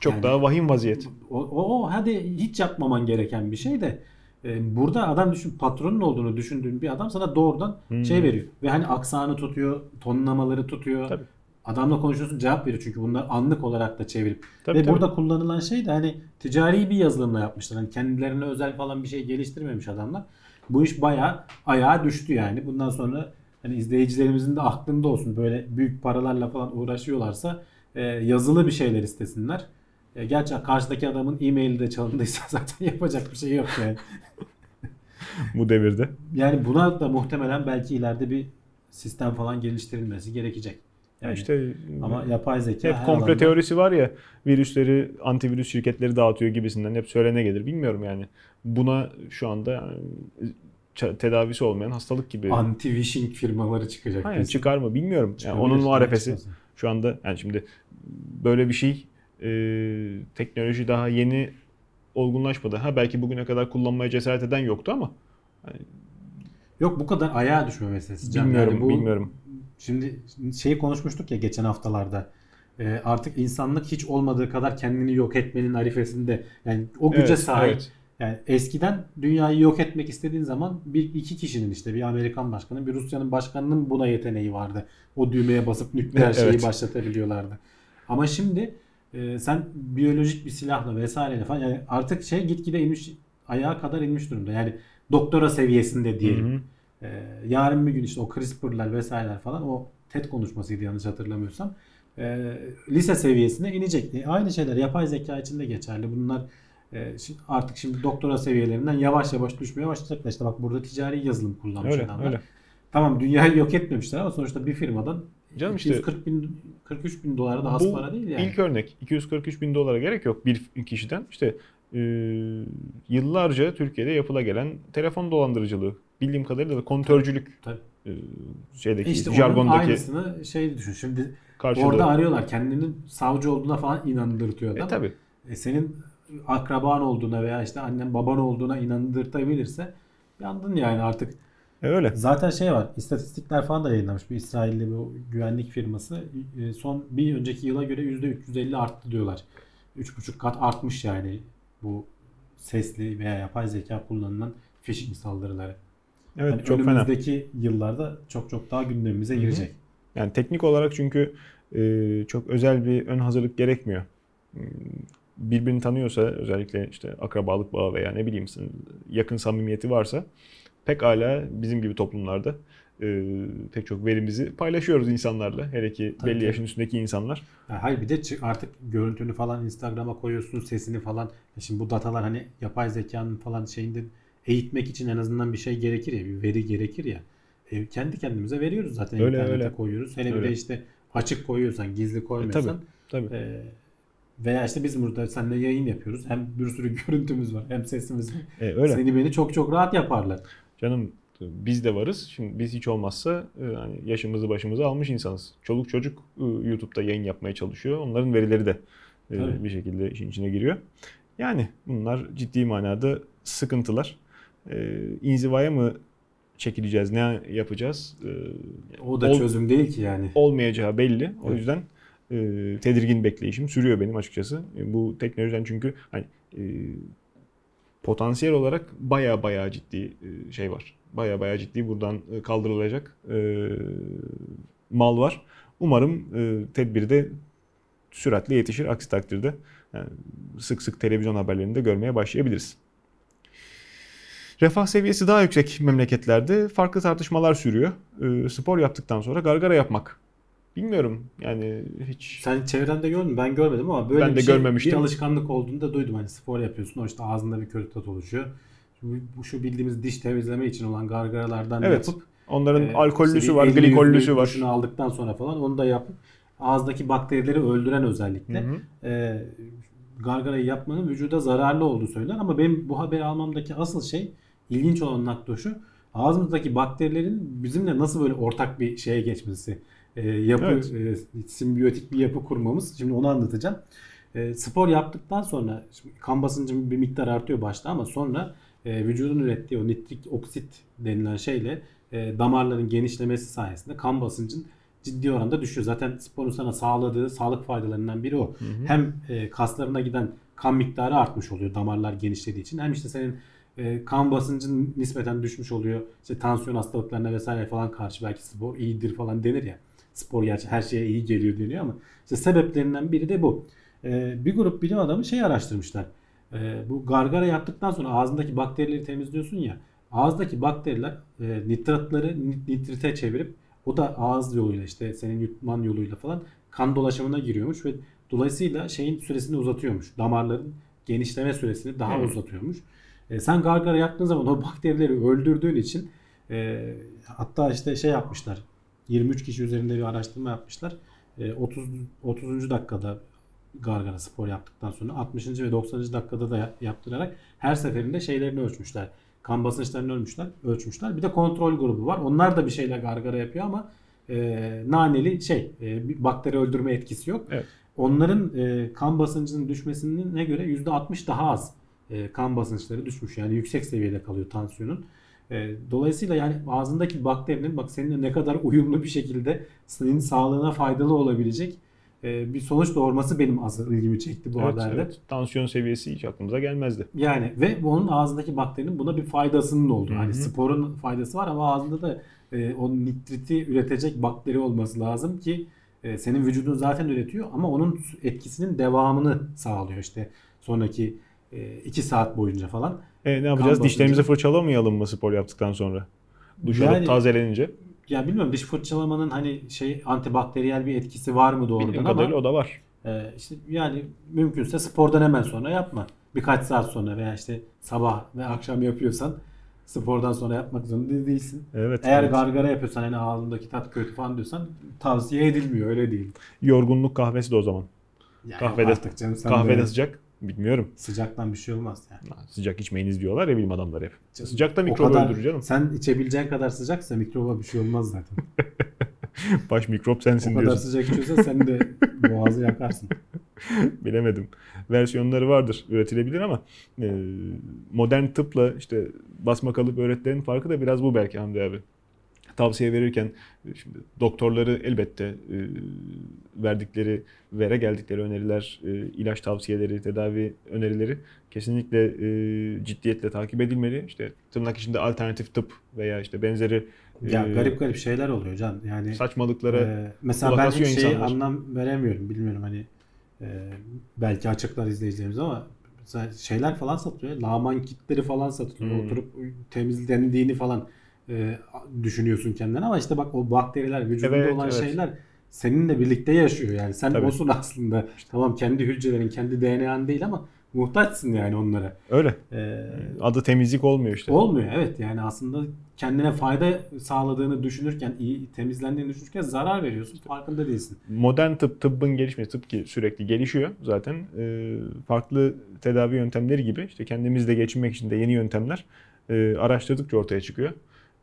Çok Yani- daha vahim vaziyet. O, o, o hadi hiç yapmaman gereken bir şey de e, burada adam düşün patronun olduğunu düşündüğün bir adam sana doğrudan Hmm. şey veriyor. Ve hani aksanı tutuyor, tonlamaları tutuyor. Tabii. Adamla konuşuyorsun cevap veriyor çünkü bunlar anlık olarak da çevirip. Tabii, Ve tabii. burada kullanılan şey de hani ticari bir yazılımla yapmışlar. Hani kendilerine özel falan bir şey geliştirmemiş adamlar. Bu iş bayağı ayağa düştü yani. Bundan sonra hani izleyicilerimizin de aklında olsun. Böyle büyük paralarla falan uğraşıyorlarsa e, yazılı bir şeyler istesinler. E, gerçi karşıdaki adamın e-maili de çalındıysa zaten yapacak bir şey yok yani. bu devirde. Yani buna da muhtemelen belki ileride bir sistem falan geliştirilmesi gerekecek. Yani işte ama yapay zeka hep her komplo alanda- teorisi var ya virüsleri antivirüs şirketleri dağıtıyor gibisinden hep söylene gelir. Bilmiyorum yani. Buna şu anda yani, ça- tedavisi olmayan hastalık gibi. anti-wishing firmaları çıkacak. Hayır, kesin. çıkar mı bilmiyorum. Yani Çıkabilir, onun muharefesi çıkmasın? şu anda yani şimdi böyle bir şey e, teknoloji daha yeni olgunlaşmadı. Ha belki bugüne kadar kullanmaya cesaret eden yoktu ama Yok bu kadar ayağa düşme meselesi. Can. bilmiyorum Yani bu- bilmiyorum. Şimdi şeyi konuşmuştuk ya geçen haftalarda. Ee, artık insanlık hiç olmadığı kadar kendini yok etmenin arifesinde. Yani o güce Evet, sahip. evet. Yani eskiden dünyayı yok etmek istediğin zaman bir iki kişinin işte bir Amerikan başkanı, bir Rusya'nın başkanının buna yeteneği vardı. O düğmeye basıp nükleer şeyi Evet. başlatabiliyorlardı. Ama şimdi e, sen biyolojik bir silahla vesaireyle falan yani artık şey gitgide inmiş ayağa kadar inmiş durumda. Yani doktora seviyesinde diyelim. Hı hı. Ee, yarın bir gün işte o CRISPR'lar vesaireler falan o TED konuşmasıydı yanlış hatırlamıyorsam. Ee, lise seviyesine inecek. E, aynı şeyler yapay zeka için de geçerli. Bunlar e, artık şimdi doktora seviyelerinden yavaş yavaş düşmeye başlayacaklar. İşte bak burada ticari yazılım kullanmış Öyle adamlar. öyle. Tamam dünyayı yok etmemişler ama sonuçta bir firmadan Canım işte 240 bin 43 bin dolar da az para değil yani. İlk örnek 243 bin dolara gerek yok bir kişiden. İşte e, yıllarca Türkiye'de yapıla gelen telefon dolandırıcılığı. Bildiğim kadarıyla da kontörcülük Tabii. e, şeydeki İşte onun jargondaki aynısını şey düşün. Şimdi karşılığı. orada arıyorlar. Kendinin savcı olduğuna falan inandırtıyor adam. E tabi. E, senin akraban olduğuna veya işte annen baban olduğuna inandırtabilirse yandın yani artık. E öyle. Zaten şey var. istatistikler falan da yayınlamış. Bir İsrailli bu güvenlik firması e, son bir önceki yıla göre %350 arttı diyorlar. 3,5 kat artmış yani bu sesli veya yapay zeka kullanılan phishing saldırıları. Evet Yani çok fena. önümüzdeki yıllarda çok çok daha gündemimize Hı hı. girecek. Yani teknik olarak çünkü e, çok özel bir ön hazırlık gerekmiyor. Birbirini tanıyorsa özellikle işte akrabalık bağı veya ne bileyim yakın samimiyeti varsa pekala bizim gibi toplumlarda e, pek çok verimizi paylaşıyoruz insanlarla. Hele ki Tabii, belli tabii. yaşın üstündeki insanlar. Ya hayır bir de artık görüntünü falan Instagram'a koyuyorsun sesini falan. Şimdi bu datalar hani yapay zekanın falan şeyinde eğitmek için en azından bir şey gerekir ya bir veri gerekir ya. E, kendi kendimize veriyoruz zaten Öyle, internete öyle. koyuyoruz. Hele bir Öyle. de işte açık koyuyorsan gizli koymuyorsan. Tabii. e, veya işte biz burada seninle yayın yapıyoruz. Hem bir sürü görüntümüz var hem sesimiz var. E, öyle. Seni beni çok çok rahat yaparlar. Canım biz de varız. Şimdi biz hiç olmazsa e, hani yaşımızı başımızı almış insanız. Çoluk çocuk e, YouTube'da yayın yapmaya çalışıyor. Onların verileri de e, Tabii. bir şekilde işin içine giriyor. Yani bunlar ciddi manada sıkıntılar. E, İnzivaya mı çekileceğiz? Ne yapacağız? E, O da ol- çözüm değil ki yani. olmayacağı belli. O Evet. yüzden e, tedirgin bekleyişim sürüyor benim açıkçası. E, bu teknolojiden çünkü hani e, potansiyel olarak baya baya ciddi e, şey var. Baya baya ciddi buradan e, kaldırılacak e, mal var. Umarım e, tedbiri de süratle yetişir. Aksi takdirde sık sık televizyon haberlerinde görmeye başlayabiliriz. Refah seviyesi daha yüksek memleketlerde farklı tartışmalar sürüyor. Spor yaptıktan sonra gargara yapmak. Bilmiyorum yani hiç Sen çevrende gördün mü? Ben görmedim ama böyle Ben bir de şey, görmemiştim. bir alışkanlık olduğunu da duydum. Hani spor yapıyorsun o işte ağzında bir kötü tat oluşuyor. Bu, şu bildiğimiz diş temizleme için olan gargaralardan Evet. yapıp onların e, alkollüsü işte var, glikollüsü var. duşunu aldıktan sonra falan onu da yapıp ağızdaki bakterileri öldüren özellikle Hı hı. e, gargarayı yapmanın vücuda zararlı olduğu söylenir. Ama benim bu haberi almamdaki asıl şey ilginç olan nokta şu. Ağzımızdaki bakterilerin bizimle nasıl böyle ortak bir şeye geçmesi, e, yapı Evet. e, simbiyotik bir yapı kurmamız. Şimdi onu anlatacağım. E, spor yaptıktan sonra şimdi kan basıncı bir miktar artıyor başta ama sonra e, vücudun ürettiği o nitrik oksit denilen şeyle e, damarların genişlemesi sayesinde kan basıncın ciddi oranda düşüyor. Zaten sporun sana sağladığı sağlık faydalarından biri o. Hem e, kaslarına giden kan miktarı artmış oluyor damarlar genişlediği için. Hem işte senin e, kan basıncın nispeten düşmüş oluyor. İşte tansiyon hastalıklarına vesaire falan karşı belki spor iyidir falan denir ya. Spor gerçi her şeye iyi geliyor deniyor ama işte sebeplerinden biri de bu. E, bir grup bilim adamı şey araştırmışlar. E, bu gargara yaptıktan sonra ağzındaki bakterileri temizliyorsun ya. Ağızdaki bakteriler e, nitratları nit- nitrite çevirip o da ağız yoluyla işte senin yutman yoluyla falan kan dolaşımına giriyormuş ve dolayısıyla şeyin süresini uzatıyormuş. Damarların genişleme süresini daha Hmm. uzatıyormuş. E, sen gargara yaptığın zaman o bakterileri öldürdüğün için e, hatta işte şey yapmışlar. 23 kişi üzerinde bir araştırma yapmışlar. E, 30 30. dakikada gargara spor yaptıktan sonra 60. ve 90. dakikada da ya- yaptırarak her seferinde şeylerini ölçmüşler. Kan basınçlarını ölmüşler, ölçmüşler. Bir de kontrol grubu var. Onlar da bir şeyle gargara yapıyor ama e, naneli şey e, bir bakteri öldürme etkisi yok. Evet. Onların e, kan basıncının düşmesine göre %60 daha az e, kan basınçları düşmüş. Yani yüksek seviyede kalıyor tansiyonun. E, dolayısıyla yani ağzındaki bakterinin bak seninle ne kadar uyumlu bir şekilde senin sağlığına faydalı olabilecek e, bir sonuç doğurması benim asıl ilgimi çekti bu Evet, haberde. evet. Tansiyon seviyesi hiç aklımıza gelmezdi. Yani ve onun ağzındaki bakterinin buna bir faydasının olduğu. Hı hı. Hani sporun faydası var ama ağzında da e, o nitriti üretecek bakteri olması lazım ki e, senin vücudun zaten üretiyor ama onun etkisinin devamını sağlıyor işte sonraki 2 saat boyunca falan. E, ne yapacağız? basıncı- Dişlerimizi fırçalamayalım mı spor yaptıktan sonra? Duş alıp Yani- tazelenince. Ya bilmiyorum diş fırçalamanın hani şey antibakteriyel bir etkisi var mı doğrudan Bildiğim ama kadarıyla o da var. e, işte yani mümkünse spordan hemen sonra yapma. Birkaç saat sonra veya işte sabah ve akşam yapıyorsan spordan sonra yapmak zorunda değilsin. Evet. Eğer evet. gargara yapıyorsan hani ağzındaki tat kötü falan diyorsan tavsiye edilmiyor öyle değil. Yorgunluk kahvesi de o zaman. Ya Kahvede- canım Kahvede de- sıcak, Bilmiyorum. Sıcaktan bir şey olmaz yani. Sıcak içmeyiniz diyorlar ya bilim adamları hep. Canım, Sıcakta O mikrop kadar- öldürür canım. Sen içebileceğin kadar sıcaksa mikroba bir şey olmaz zaten. Baş mikrop o sensin kadar diyorsun. sıcak içiyorsan sen de boğazı yakarsın. Bilemedim. Versiyonları vardır. Üretilebilir ama e, modern tıpla işte basma kalıp öğretilerin farkı da biraz bu belki Hamdi abi. Tavsiye verirken e, şimdi doktorları elbette e, verdikleri vere geldikleri öneriler, e, ilaç tavsiyeleri, tedavi önerileri kesinlikle e, ciddiyetle takip edilmeli. İşte tırnak içinde alternatif tıp veya işte benzeri Ya e, garip garip şeyler oluyor Can. Yani saçmalıklara Ee, mesela ben hiç şeyi insanlar. anlam veremiyorum. Bilmiyorum hani e, belki açıklar izleyicilerimiz ama şeyler falan satılıyor. Laman kitleri falan satılıyor. Hmm. Oturup temizlendiğini falan e, düşünüyorsun kendine ama işte bak o bakteriler vücudunda Evet, olan evet. şeyler seninle birlikte yaşıyor yani. Sen Tabii. olsun aslında. Tamam kendi hücrelerin, kendi DNA'n değil ama muhtaçsın yani onlara. öyle. Ee, Adı temizlik olmuyor işte. Olmuyor evet yani aslında kendine fayda sağladığını düşünürken, iyi temizlendiğini düşünürken zarar veriyorsun. Farkında değilsin. modern tıp tıbbın gelişmesi tıp ki sürekli gelişiyor zaten Ee, farklı tedavi yöntemleri gibi işte kendimizle geçinmek için de yeni yöntemler e, araştırdıkça ortaya çıkıyor.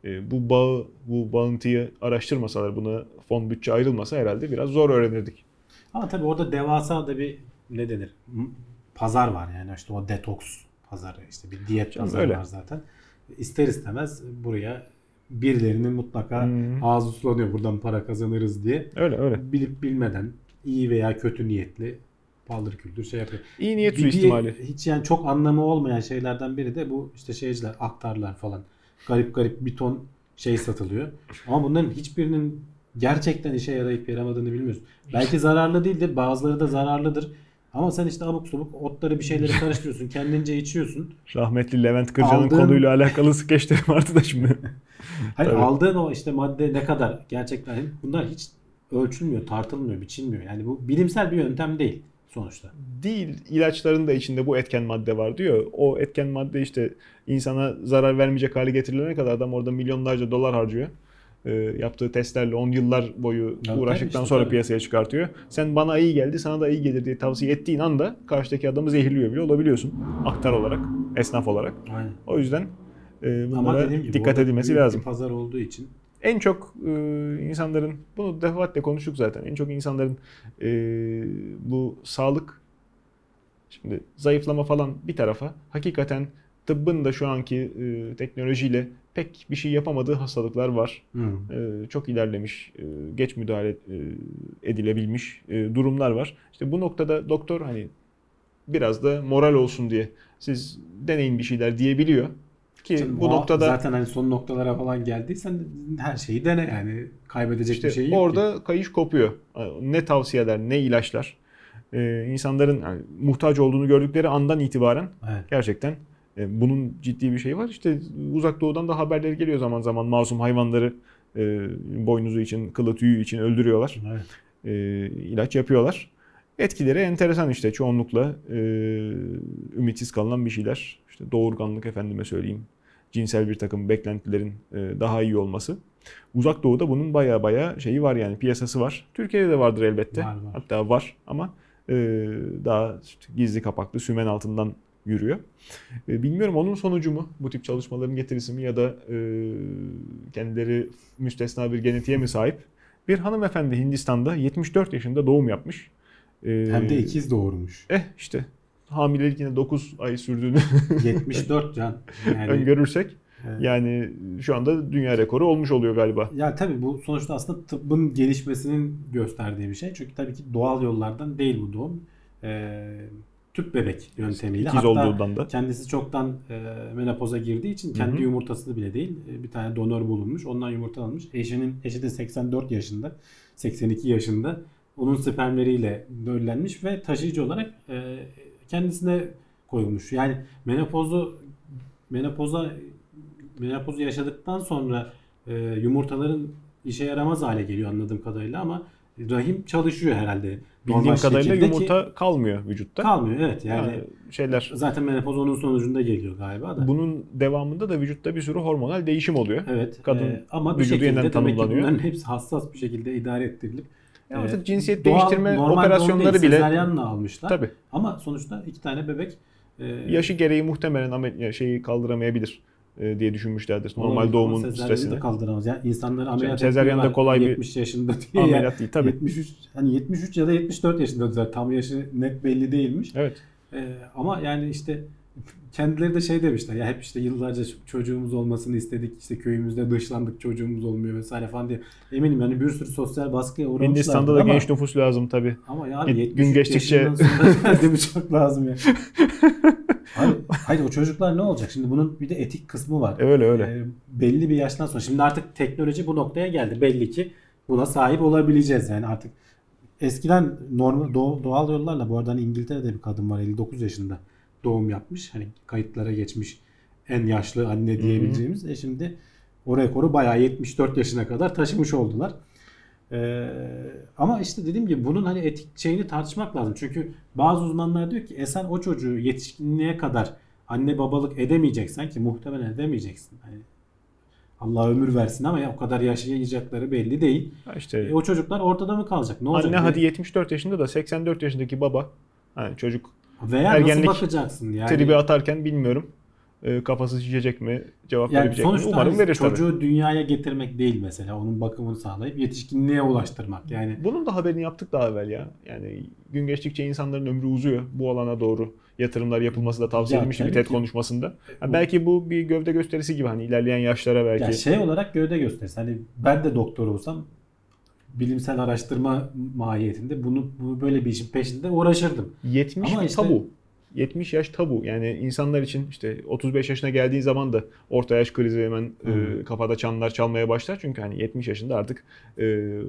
E, bu bağı bu bağıntıyı araştırmasalar buna fon bütçe ayrılmasa herhalde biraz zor öğrenirdik. Ama tabii orada devasa da bir ne denir? Pazar var yani işte o detoks pazarı işte bir diyet Canım, pazarı öyle. var zaten. İster istemez buraya birilerinin mutlaka Hmm. ağzı sulanıyor buradan para kazanırız diye. Öyle öyle. Bilip bilmeden iyi veya kötü niyetli paldır küldür şey yapıyor. İyi niyet suistimali. hiç yani çok anlamı olmayan şeylerden biri de bu işte şeyciler, aktarlar falan. Garip garip bir ton şey satılıyor. Ama bunların hiçbirinin gerçekten işe yarayıp yaramadığını bilmiyoruz. Belki zararlı değildir, bazıları da zararlıdır. Ama sen işte abuk subuk otları bir şeyleri karıştırıyorsun, kendince içiyorsun. Rahmetli Levent Kırca'nın Aldığın- konuyla alakalı skeçleri vardı da şimdi. Tabii. aldığın o işte madde ne kadar gerçekten bunlar hiç ölçülmüyor, tartılmıyor, biçilmiyor. Yani bu bilimsel bir yöntem değil sonuçta. değil ilaçların da içinde bu etken madde var diyor. O etken madde işte insana zarar vermeyecek hale getirilene kadar adam orada milyonlarca dolar harcıyor. Ee, yaptığı testlerle 10 yıllar boyu tabii uğraştıktan işte, sonra tabii. piyasaya çıkartıyor. Sen bana iyi geldi sana da iyi gelir diye tavsiye ettiğin anda karşıdaki adamı zehirliyor bile olabiliyorsun. Aktar olarak, esnaf olarak. Aynen. O yüzden e, Ama bunlara dediğim gibi dikkat edilmesi lazım. pazar olduğu için En çok e, insanların, bunu defaatle konuştuk zaten, en çok insanların e, bu sağlık, şimdi zayıflama falan bir tarafa, hakikaten tıbbın da şu anki e, teknolojiyle pek bir şey yapamadığı hastalıklar var. Hı. E, çok ilerlemiş, e, geç müdahale e, edilebilmiş e, durumlar var. İşte bu noktada doktor hani biraz da moral olsun diye siz deneyin bir şeyler diyebiliyor. Ki Canım, bu noktada zaten hani son noktalara falan geldiysen her şeyi dene yani kaybedecek İşte bir şey yok orada ki. kayış kopuyor. Ne tavsiyeler, ne ilaçlar. Ee, insanların yani muhtaç olduğunu gördükleri andan itibaren Evet. gerçekten e, bunun ciddi bir şeyi var. İşte uzak doğudan da haberleri geliyor zaman zaman masum hayvanları e, boynuzu için, kılı tüyü için öldürüyorlar. Evet. E, ilaç yapıyorlar. Etkileri enteresan işte çoğunlukla e, ümitsiz kalınan bir şeyler. İşte doğurganlık efendime söyleyeyim. Cinsel bir takım beklentilerin e, daha iyi olması. Uzak Doğu'da bunun baya baya şeyi var yani piyasası var. Türkiye'de de vardır elbette. Var, var. Hatta var ama e, daha işte gizli kapaklı sümen altından yürüyor. E, bilmiyorum onun sonucu mu bu tip çalışmaların getirisi mi ya da kendileri müstesna bir genetiğe mi sahip? Bir hanımefendi Hindistan'da 74 yaşında doğum yapmış. Hem de ikiz doğurmuş. Eh işte hamilelik yine 9 ay sürdüğünü 74 can. Yani, öngörürsek evet. yani şu anda dünya rekoru olmuş oluyor galiba. Ya tabii bu sonuçta aslında tıbbın gelişmesinin gösterdiği bir şey. Çünkü tabii ki doğal yollardan değil bu doğum. Ee, tüp bebek yöntemiyle. İkiz Hatta olduğundan da. kendisi çoktan e, menopoza girdiği için kendi Hı hı. yumurtasını bile değil e, bir tane donör bulunmuş. Ondan yumurta almış. Eşinin eşi de 84 yaşında, 82 yaşında. Onun spermleriyle döllenmiş ve taşıyıcı olarak e, kendisine koyulmuş. Yani menopozu menopoza menopozu yaşadıktan sonra e, yumurtaların işe yaramaz hale geliyor anladığım kadarıyla ama rahim çalışıyor herhalde. Bildiğim kadarıyla şekilde ki yumurta kalmıyor vücutta. kalmıyor evet yani, yani şeyler zaten menopoz onun sonucunda geliyor galiba da. bunun devamında da vücutta bir sürü hormonal değişim oluyor. Evet. Kadın e, ama bir vücudu şekilde yeniden demek ki tanımlanıyor. bunların hepsi hassas bir şekilde idare ettirilip Ya artık Ee, cinsiyet doğal- değiştirme operasyonları değil, bile sezaryenle almışlar. tabii Ama sonuçta iki tane bebek e, yaşı gereği muhtemelen şeyi kaldıramayabilir e, diye düşünmüşlerdir. Normal olabilir doğumun stresini. de kaldıramaz. Yani insanları ameliyat sezaryen de etmiyorlar kolay bir 70 yaşında diye. Ameliyat değil tabii. 73 hani 73 ya da 74 yaşında zaten tam yaşı net belli değilmiş. Evet. Ee, ama yani işte kendileri de şey demişler ya hep işte yıllarca çocuğumuz olmasını istedik işte köyümüzde dışlandık çocuğumuz olmuyor vesaire falan diye eminim yani bir sürü sosyal baskıya uğramışlar. Hindistan'da da ama, genç nüfus lazım tabii. ama yani Gün 73 geçtikçe- mi çok lazım ya. hayır, hayır o çocuklar ne olacak? Şimdi bunun bir de etik kısmı var. Öyle öyle. Ee, belli bir yaştan sonra şimdi artık teknoloji bu noktaya geldi. Belli ki buna sahip olabileceğiz yani artık eskiden normal doğ- doğal yollarla bu arada hani İngiltere'de bir kadın var 59 yaşında doğum yapmış. Hani kayıtlara geçmiş en yaşlı anne diyebileceğimiz. E şimdi o rekoru bayağı 74 yaşına kadar taşımış oldular. Ee, ama işte dediğim gibi bunun hani etik şeyini tartışmak lazım. Çünkü bazı uzmanlar diyor ki e sen o çocuğu yetişkinliğe kadar anne babalık edemeyeceksen ki muhtemelen edemeyeceksin. Hani Allah ömür versin ama ya o kadar yaşayacakları belli değil. İşte E, o çocuklar ortada mı kalacak? Ne olacak? anne Ve- hadi 74 yaşında da 84 yaşındaki baba hani çocuk Veya ergenlik nasıl bakacaksın yani? tribi atarken bilmiyorum. E, kafası şişecek mi? Cevap yani verebilecek mi? Umarım hani verir tabii. çocuğu dünyaya getirmek değil mesela. Onun bakımını sağlayıp yetişkinliğe ulaştırmak. Yani Bunun da haberini yaptık daha evvel ya. Yani gün geçtikçe insanların ömrü uzuyor. Bu alana doğru yatırımlar yapılması da tavsiye Ya edilmişti bir tabii TED ki. konuşmasında. Ha, bu- belki bu bir gövde gösterisi gibi hani ilerleyen yaşlara belki. Ya şey olarak gövde gösterisi. Hani ben de doktor olsam bilimsel araştırma mahiyetinde bunu bu böyle bir işin peşinde uğraşırdım. 70 Ama işte- tabu. 70 yaş tabu. Yani insanlar için işte 35 yaşına geldiği zaman da orta yaş krizi hemen e, Hı. kafada çanlar çalmaya başlar. Çünkü hani 70 yaşında artık e,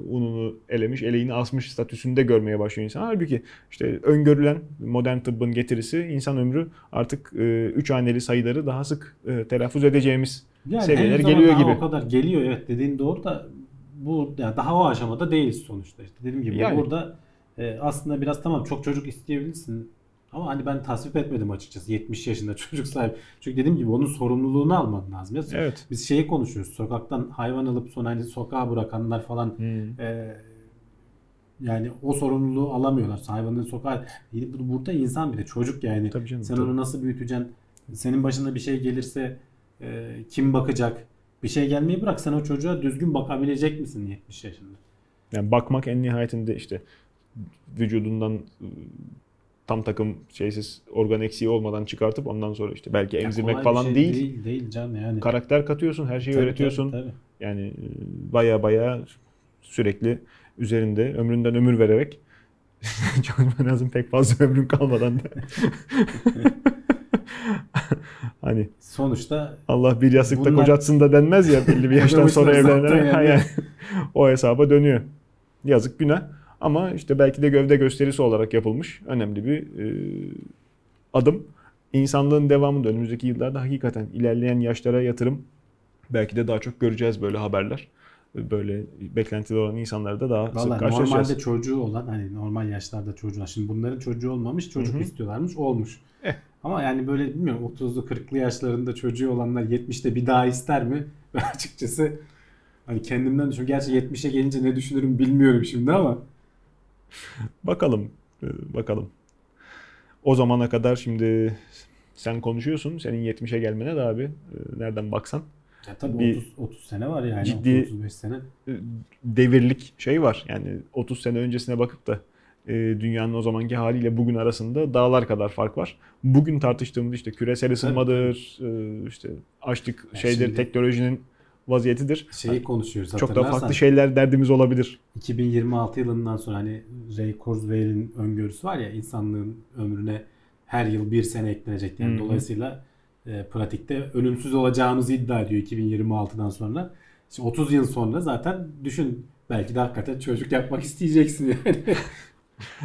ununu elemiş, eleğini asmış statüsünde görmeye başlıyor insan. Halbuki işte öngörülen modern tıbbın getirisi insan ömrü artık 3 haneli sayıları daha sık e, telaffuz edeceğimiz Yani seviyeler geliyor gibi. o kadar geliyor evet dediğin doğru da bu ya daha o aşamada değiliz sonuçta işte dediğim gibi Yani. burada e, aslında biraz tamam çok çocuk isteyebilirsin ama hani ben tasvip etmedim açıkçası 70 yaşında çocuk sahibi. Çünkü dediğim gibi onun sorumluluğunu alman lazım. Ya, Evet. Biz şeyi konuşuyoruz. Sokaktan hayvan alıp sonra hani sokağa bırakanlar falan Hmm. e, yani o sorumluluğu alamıyorlar. Hayvanın sokağa burada insan bir de çocuk yani. Tabii canım. Sen tabii. onu nasıl büyüteceksin? Senin başına bir şey gelirse e, kim bakacak? Bir şey gelmeyi bırak sen o çocuğa düzgün bakabilecek misin 70 yaşında? Yani bakmak en nihayetinde işte vücudundan ıı, tam takım şeysiz organ eksiği olmadan çıkartıp ondan sonra işte belki emzirmek falan şey değil. Değil, değil canım yani. Karakter katıyorsun, her şeyi Tabii, öğretiyorsun. tabii, tabii. Yani baya baya sürekli üzerinde ömründen ömür vererek çalışman lazım pek fazla ömrün kalmadan da. hani Sonuçta Allah bir yastıkta Bunlar- kocatsın da denmez ya belli bir yaştan sonra evlenenlere. Yani. yani. o hesaba dönüyor. Yazık günah. Ama işte belki de gövde gösterisi olarak yapılmış önemli bir e, adım. İnsanlığın devamında önümüzdeki yıllarda hakikaten ilerleyen yaşlara yatırım belki de daha çok göreceğiz böyle haberler. Böyle beklentileri olan insanları da daha sık Vallahi karşılaşacağız. normalde çocuğu olan hani normal yaşlarda çocuğu şimdi bunların çocuğu olmamış çocuk Hı hı. istiyorlarmış olmuş. Eh. Ama yani böyle bilmiyorum 30'lu 40'lı yaşlarında çocuğu olanlar 70'te bir daha ister mi? Ben açıkçası hani kendimden düşünüyorum. Gerçi 70'e gelince ne düşünürüm bilmiyorum şimdi ama Bakalım. e, Bakalım. O zamana kadar şimdi sen konuşuyorsun. Senin 70'e gelmene de abi e, nereden baksan ya tabii Bir 30 30 sene var yani ciddi- 35 sene. e, devirlik şey var. Yani 30 sene öncesine bakıp da e, dünyanın o zamanki haliyle bugün arasında dağlar kadar fark var. Bugün tartıştığımız işte küresel ısınmadır, e, işte açlık Ya şeydir, şimdi- teknolojinin vaziyetidir. Şeyi konuşuyoruz Çok da farklı şeyler derdimiz olabilir. 2026 yılından sonra hani Ray Kurzweil'in öngörüsü var ya insanlığın ömrüne her yıl bir sene eklenecek. Yani Hı hı. dolayısıyla e, pratikte ölümsüz olacağımızı iddia ediyor 2026'dan sonra. Şimdi 30 yıl sonra zaten düşün belki de hakikaten çocuk yapmak isteyeceksin yani.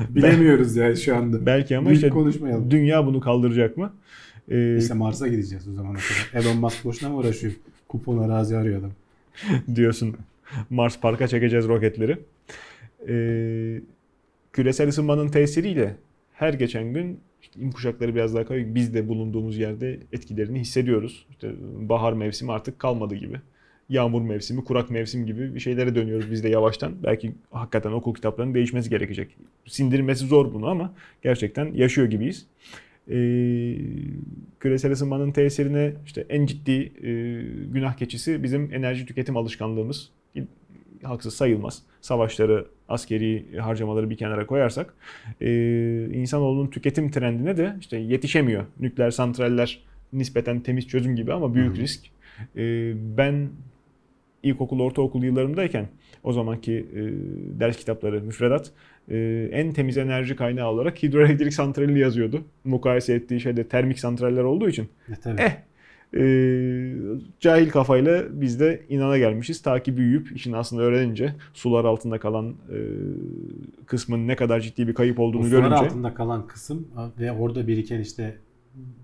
Bilemiyoruz yani şu anda. Belki ama Büyük işte konuşmayalım. dünya bunu kaldıracak mı? E, İşte Mars'a gideceğiz o kadar. Elon Musk boşuna mı uğraşıyor? Kupon arazi arıyor adam. diyorsun. Mars Park'a çekeceğiz roketleri. Ee, küresel ısınmanın tesiriyle her geçen gün işte iklim kuşakları biraz daha kayıyor. Biz de bulunduğumuz yerde etkilerini hissediyoruz. İşte bahar mevsimi artık kalmadı gibi. Yağmur mevsimi, kurak mevsim gibi bir şeylere dönüyoruz biz de yavaştan. Belki hakikaten okul kitaplarının değişmesi gerekecek. Sindirmesi zor bunu ama gerçekten yaşıyor gibiyiz. Ee, küresel ısınmanın tesirine işte en ciddi e, günah keçisi bizim enerji tüketim alışkanlığımız. Haksız sayılmaz. Savaşları, askeri harcamaları bir kenara koyarsak e, insanoğlunun tüketim trendine de işte yetişemiyor. Nükleer santraller nispeten temiz çözüm gibi ama büyük Hı. risk. E, ben ilkokul, ortaokul yıllarımdayken o zamanki e, ders kitapları, müfredat e, en temiz enerji kaynağı olarak hidroelektrik santrali yazıyordu. Mukayese ettiği şeyde termik santraller olduğu için. E, tabii. Eh, e, cahil kafayla biz de inana gelmişiz. Ta ki büyüyüp işin aslında öğrenince sular altında kalan e, kısmın ne kadar ciddi bir kayıp O olduğunu sular görünce. altında kalan kısım ve orada biriken işte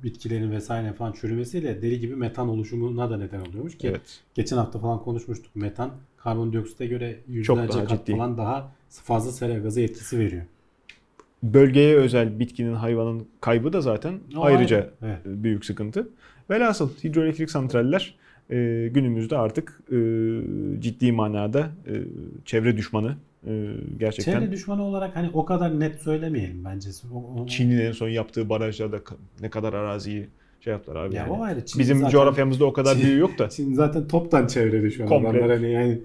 bitkilerin vesaire falan çürümesiyle deli gibi metan oluşumuna da neden oluyormuş ki Evet. geçen hafta falan konuşmuştuk metan karbondioksite göre yüzlerce kat ciddi. falan daha fazla sera gazı etkisi veriyor. Bölgeye özel bitkinin, hayvanın kaybı da zaten O ayrıca ayrı. Evet. büyük sıkıntı. Velhasıl hidroelektrik santraller e, günümüzde artık e, ciddi manada e, çevre düşmanı e, gerçekten. Çevre düşmanı olarak hani o kadar net söylemeyelim bence. O, o- Çin'in en son yaptığı barajlarda ne kadar araziyi şey yaptılar abi. ya yani. o ayrı. Çin Bizim zaten- coğrafyamızda o kadar Çin- yok da. Çin zaten toptan çevre düşmanı. Komple. Adamlar hani yani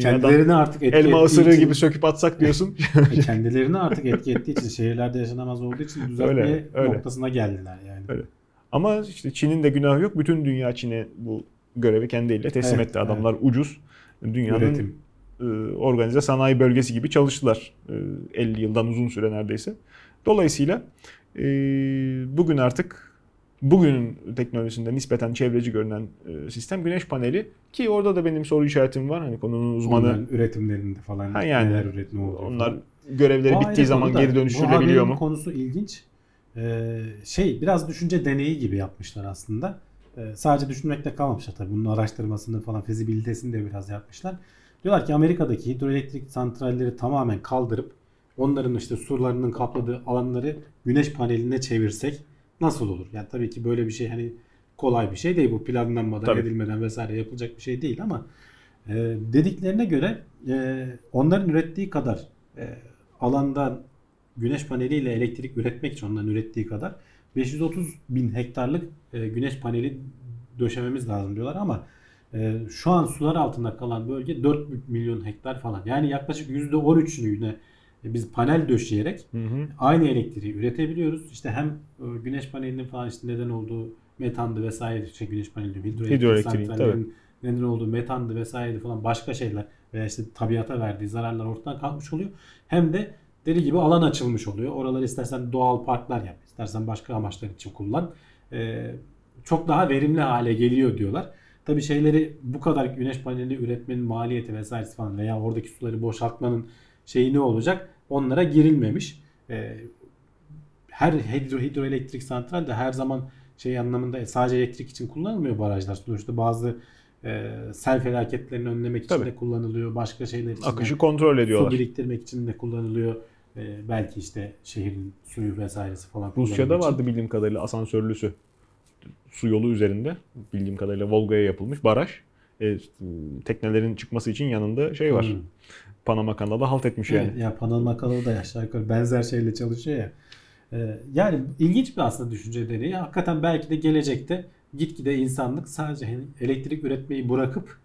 kendilerini artık etki elma ısırığı için- gibi söküp atsak diyorsun. kendilerini artık etki ettiği için şehirlerde yaşanamaz olduğu için Öyle, öyle. noktasına geldiler yani. Öyle. Ama işte Çin'in de günahı yok. Bütün dünya Çin'e bu görevi kendi eliyle teslim Evet, etti. Adamlar ucuz. Dünyanın Üretim. E, organize sanayi bölgesi gibi çalıştılar. E, 50 yıldan uzun süre neredeyse. Dolayısıyla e, bugün artık bugünün teknolojisinde nispeten çevreci görünen e, sistem güneş paneli ki orada da benim soru işaretim var. Hani konunun uzmanı Onların üretimlerinde falan Ha yani, neler üretme oluyor onlar falan. görevleri Bu bittiği zaman geri dönüştürülebiliyor mu? konusu ilginç. Ee, şey biraz düşünce deneyi gibi yapmışlar aslında. Ee, sadece düşünmekle kalmamışlar tabii. Bunun araştırmasını falan fizibilitesini de biraz yapmışlar. Diyorlar ki Amerika'daki hidroelektrik santralleri tamamen kaldırıp onların işte surlarının kapladığı alanları güneş paneline çevirsek nasıl olur? Yani tabii ki böyle bir şey hani kolay bir şey değil. Bu planlanmadan Tabii. edilmeden vesaire yapılacak bir şey değil ama e, dediklerine göre e, onların ürettiği kadar e, alandan güneş paneliyle elektrik üretmek için onların ürettiği kadar 530 bin hektarlık e, güneş paneli döşememiz lazım diyorlar ama e, şu an sular altında kalan bölge 4 milyon hektar falan. Yani yaklaşık %13'ünü yine biz panel döşeyerek Hı hı. aynı elektriği üretebiliyoruz. İşte hem e, güneş panelinin falan işte neden olduğu metandı vesaire şey güneş paneli hidroelektrik santrallerin neden olduğu metandı vesaire falan başka şeyler veya işte tabiata verdiği zararlar ortadan kalkmış oluyor. Hem de deli gibi alan açılmış oluyor. Oraları istersen doğal parklar yap, istersen başka amaçlar için kullan. Ee, çok daha verimli hale geliyor diyorlar. Tabii şeyleri bu kadar güneş paneli üretmenin maliyeti vesairesi falan veya oradaki suları boşaltmanın şeyi ne olacak? Onlara girilmemiş. Ee, her hidro, hidroelektrik santral de her zaman şey anlamında sadece elektrik için kullanılmıyor barajlar. Sonuçta bazı e, sel felaketlerini önlemek için Tabii. de kullanılıyor. Başka şeyler için de Akışı kontrol su ediyorlar. biriktirmek için de kullanılıyor. Ee, belki işte şehrin suyu vesairesi falan Rusya'da için. vardı bildiğim kadarıyla asansörlüsü. Su yolu üzerinde bildiğim kadarıyla Volga'ya yapılmış baraj. E, teknelerin çıkması için yanında şey var. Hmm. Panama kanalı halt etmiş yani. Evet, ya Panama kanalı da aşağı yukarı benzer şeyle çalışıyor ya. Ee, yani ilginç bir aslında düşünce deneyi. Hakikaten belki de gelecekte gitgide insanlık sadece hani elektrik üretmeyi bırakıp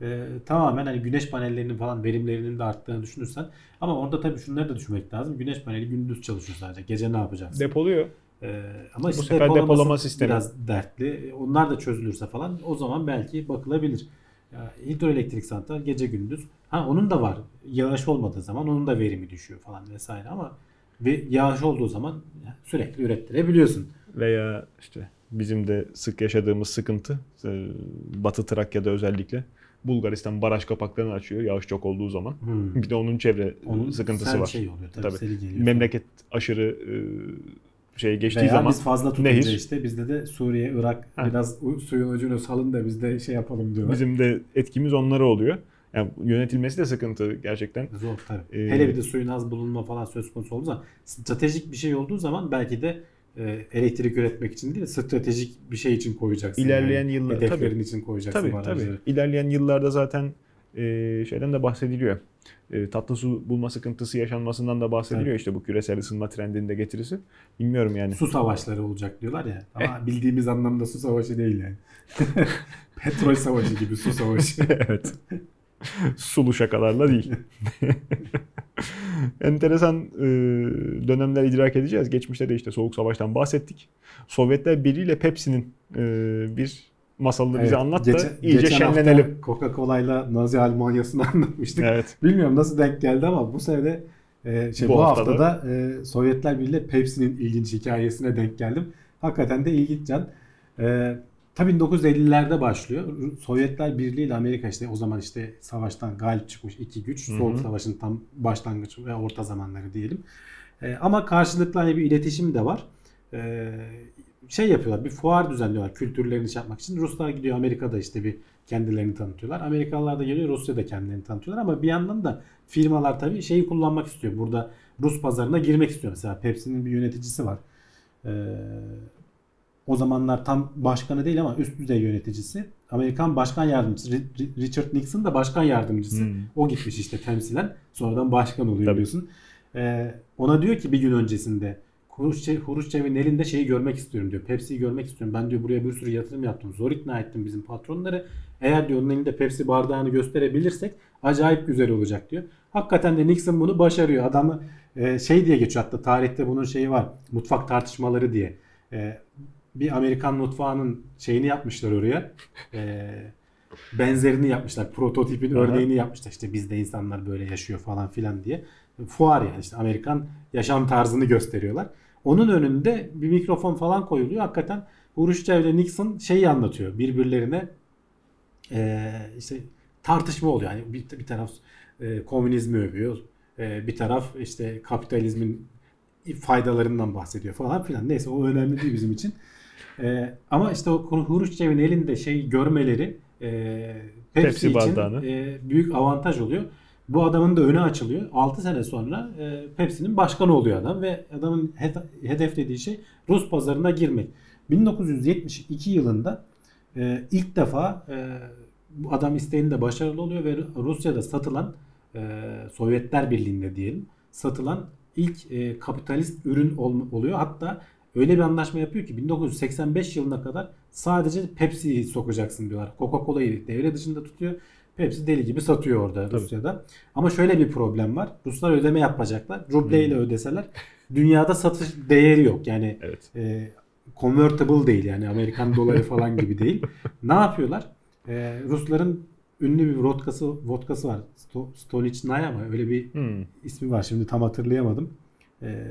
e, tamamen hani güneş panellerinin falan verimlerinin de arttığını düşünürsen ama orada tabii şunları da düşünmek lazım. Güneş paneli gündüz çalışıyor sadece. Gece ne yapacaksın? Depoluyor. Ee, ama Bu işte sefer depolama sistemi. biraz dertli. Onlar da çözülürse falan o zaman belki bakılabilir. Ya, hidroelektrik santral gece gündüz. Ha onun da var. Yağış olmadığı zaman onun da verimi düşüyor falan vesaire ama ve yağış olduğu zaman sürekli ürettirebiliyorsun. Veya işte bizim de sık yaşadığımız sıkıntı e, Batı Trakya'da özellikle Bulgaristan baraj kapaklarını açıyor yağış çok olduğu zaman. Hmm. Bir de onun çevre Onun sıkıntısı var. şey oluyor tabii, Tabii. Memleket aşırı e, şey geçtiği Veya zaman biz fazla tutunca nehir işte bizde de Suriye, Irak Ha. biraz suyun ucunu salın da biz de şey yapalım diyorlar. bizim de etkimiz onlara oluyor. Yani yönetilmesi de sıkıntı gerçekten. Zor tabii. Ee, Hele bir de suyun az bulunma falan söz konusu olduğu zaman stratejik bir şey olduğu zaman belki de e, elektrik üretmek için değil, stratejik bir şey için koyacaksın. İlerleyen yani. yıllar- Hedeflerin tabii. için koyacaksın Tabii tabii. İlerleyen yıllarda zaten e, şeyden de bahsediliyor. E, tatlı su bulma sıkıntısı yaşanmasından da bahsediliyor Tabii. işte bu küresel ısınma trendinin de getirisi. Bilmiyorum yani. Su savaşları olacak diyorlar ya. Eh. Ama bildiğimiz anlamda su savaşı değil yani. Petrol savaşı gibi su savaşı. evet. Sulu şakalarla değil. Enteresan e, dönemler idrak edeceğiz. Geçmişte de işte Soğuk Savaş'tan bahsettik. Sovyetler Birliği ile Pepsi'nin e, bir masalını bize Evet, anlat da geçen- iyice geçen şenlenelim. Coca-Cola'yla Nazi Almanya'sını anlatmıştık. Evet. Bilmiyorum nasıl denk geldi ama bu sene e, şey, Bu bu, haftada- haftada, e, Sovyetler Birliği ile Pepsi'nin ilginç hikayesine denk geldim. Hakikaten de ilginç can. E, tabii 1950'lerde başlıyor. Sovyetler Birliği ile Amerika işte o zaman işte savaştan galip çıkmış iki güç. Soğuk Savaş'ın tam başlangıç ve orta zamanları diyelim. E, ama karşılıklı hani bir iletişim de var. E, şey yapıyorlar bir fuar düzenliyorlar kültürlerini şey yapmak için. Ruslar gidiyor Amerika'da işte bir kendilerini tanıtıyorlar. Amerikalılar da geliyor Rusya'da kendilerini tanıtıyorlar ama bir yandan da firmalar tabii şeyi kullanmak istiyor. Burada Rus pazarına girmek istiyor. Mesela Pepsi'nin bir yöneticisi var. Ee, o zamanlar tam başkanı değil ama üst düzey yöneticisi. Amerikan başkan yardımcısı Ri- Ri- Richard Nixon da başkan yardımcısı. Hmm. O gitmiş işte temsilen. Sonradan başkan oluyor Tabii. biliyorsun. Ee, ona diyor ki bir gün öncesinde Huruşçev, Huruşçev'in elinde şeyi görmek istiyorum diyor. Pepsi'yi görmek istiyorum. Ben diyor buraya bir sürü yatırım yaptım. Zor ikna ettim bizim patronları. Eğer diyor onun elinde Pepsi bardağını gösterebilirsek acayip güzel olacak diyor. Hakikaten de Nixon bunu başarıyor. Adamı e, şey diye geçiyor hatta tarihte bunun şeyi var. Mutfak tartışmaları diye. E, bir Amerikan mutfağının şeyini yapmışlar oraya. E, benzerini yapmışlar. Prototipin örneğini yapmışlar. İşte bizde insanlar böyle yaşıyor falan filan diye. Fuar yani işte Amerikan yaşam tarzını gösteriyorlar. Onun önünde bir mikrofon falan koyuluyor. Hakikaten Huruşçev ile Nixon şeyi anlatıyor birbirlerine e, işte tartışma oluyor. Yani bir, bir taraf e, komünizmi övüyor. E, bir taraf işte kapitalizmin faydalarından bahsediyor falan filan. Neyse o önemli değil bizim için. E, ama işte o konu Huruşçev'in elinde şey görmeleri e, Pepsi, Pepsi için bardağını. e, büyük avantaj oluyor. Bu adamın da önü açılıyor. 6 sene sonra e, Pepsi'nin başkanı oluyor adam ve adamın he- hedeflediği şey Rus pazarına girmek. 1972 yılında e, ilk defa e, bu adam isteğinde başarılı oluyor ve Rusya'da satılan e, Sovyetler Birliği'nde diyelim satılan ilk e, kapitalist ürün ol- oluyor. Hatta öyle bir anlaşma yapıyor ki 1985 yılına kadar sadece Pepsi'yi sokacaksın diyorlar. Coca-Cola'yı devre dışında tutuyor. Pepsi deli gibi satıyor orada Tabii. Rusya'da. Ama şöyle bir problem var. Ruslar ödeme yapacaklar. Rubleyle ödeseler dünyada satış değeri yok. Yani Evet. e, convertible değil yani Amerikan doları falan gibi değil. Ne yapıyorlar? E, Rusların ünlü bir vodkası vodkası var. Sto, Stolichnaya mı? Öyle bir Hmm. ismi var. Şimdi tam hatırlayamadım. E,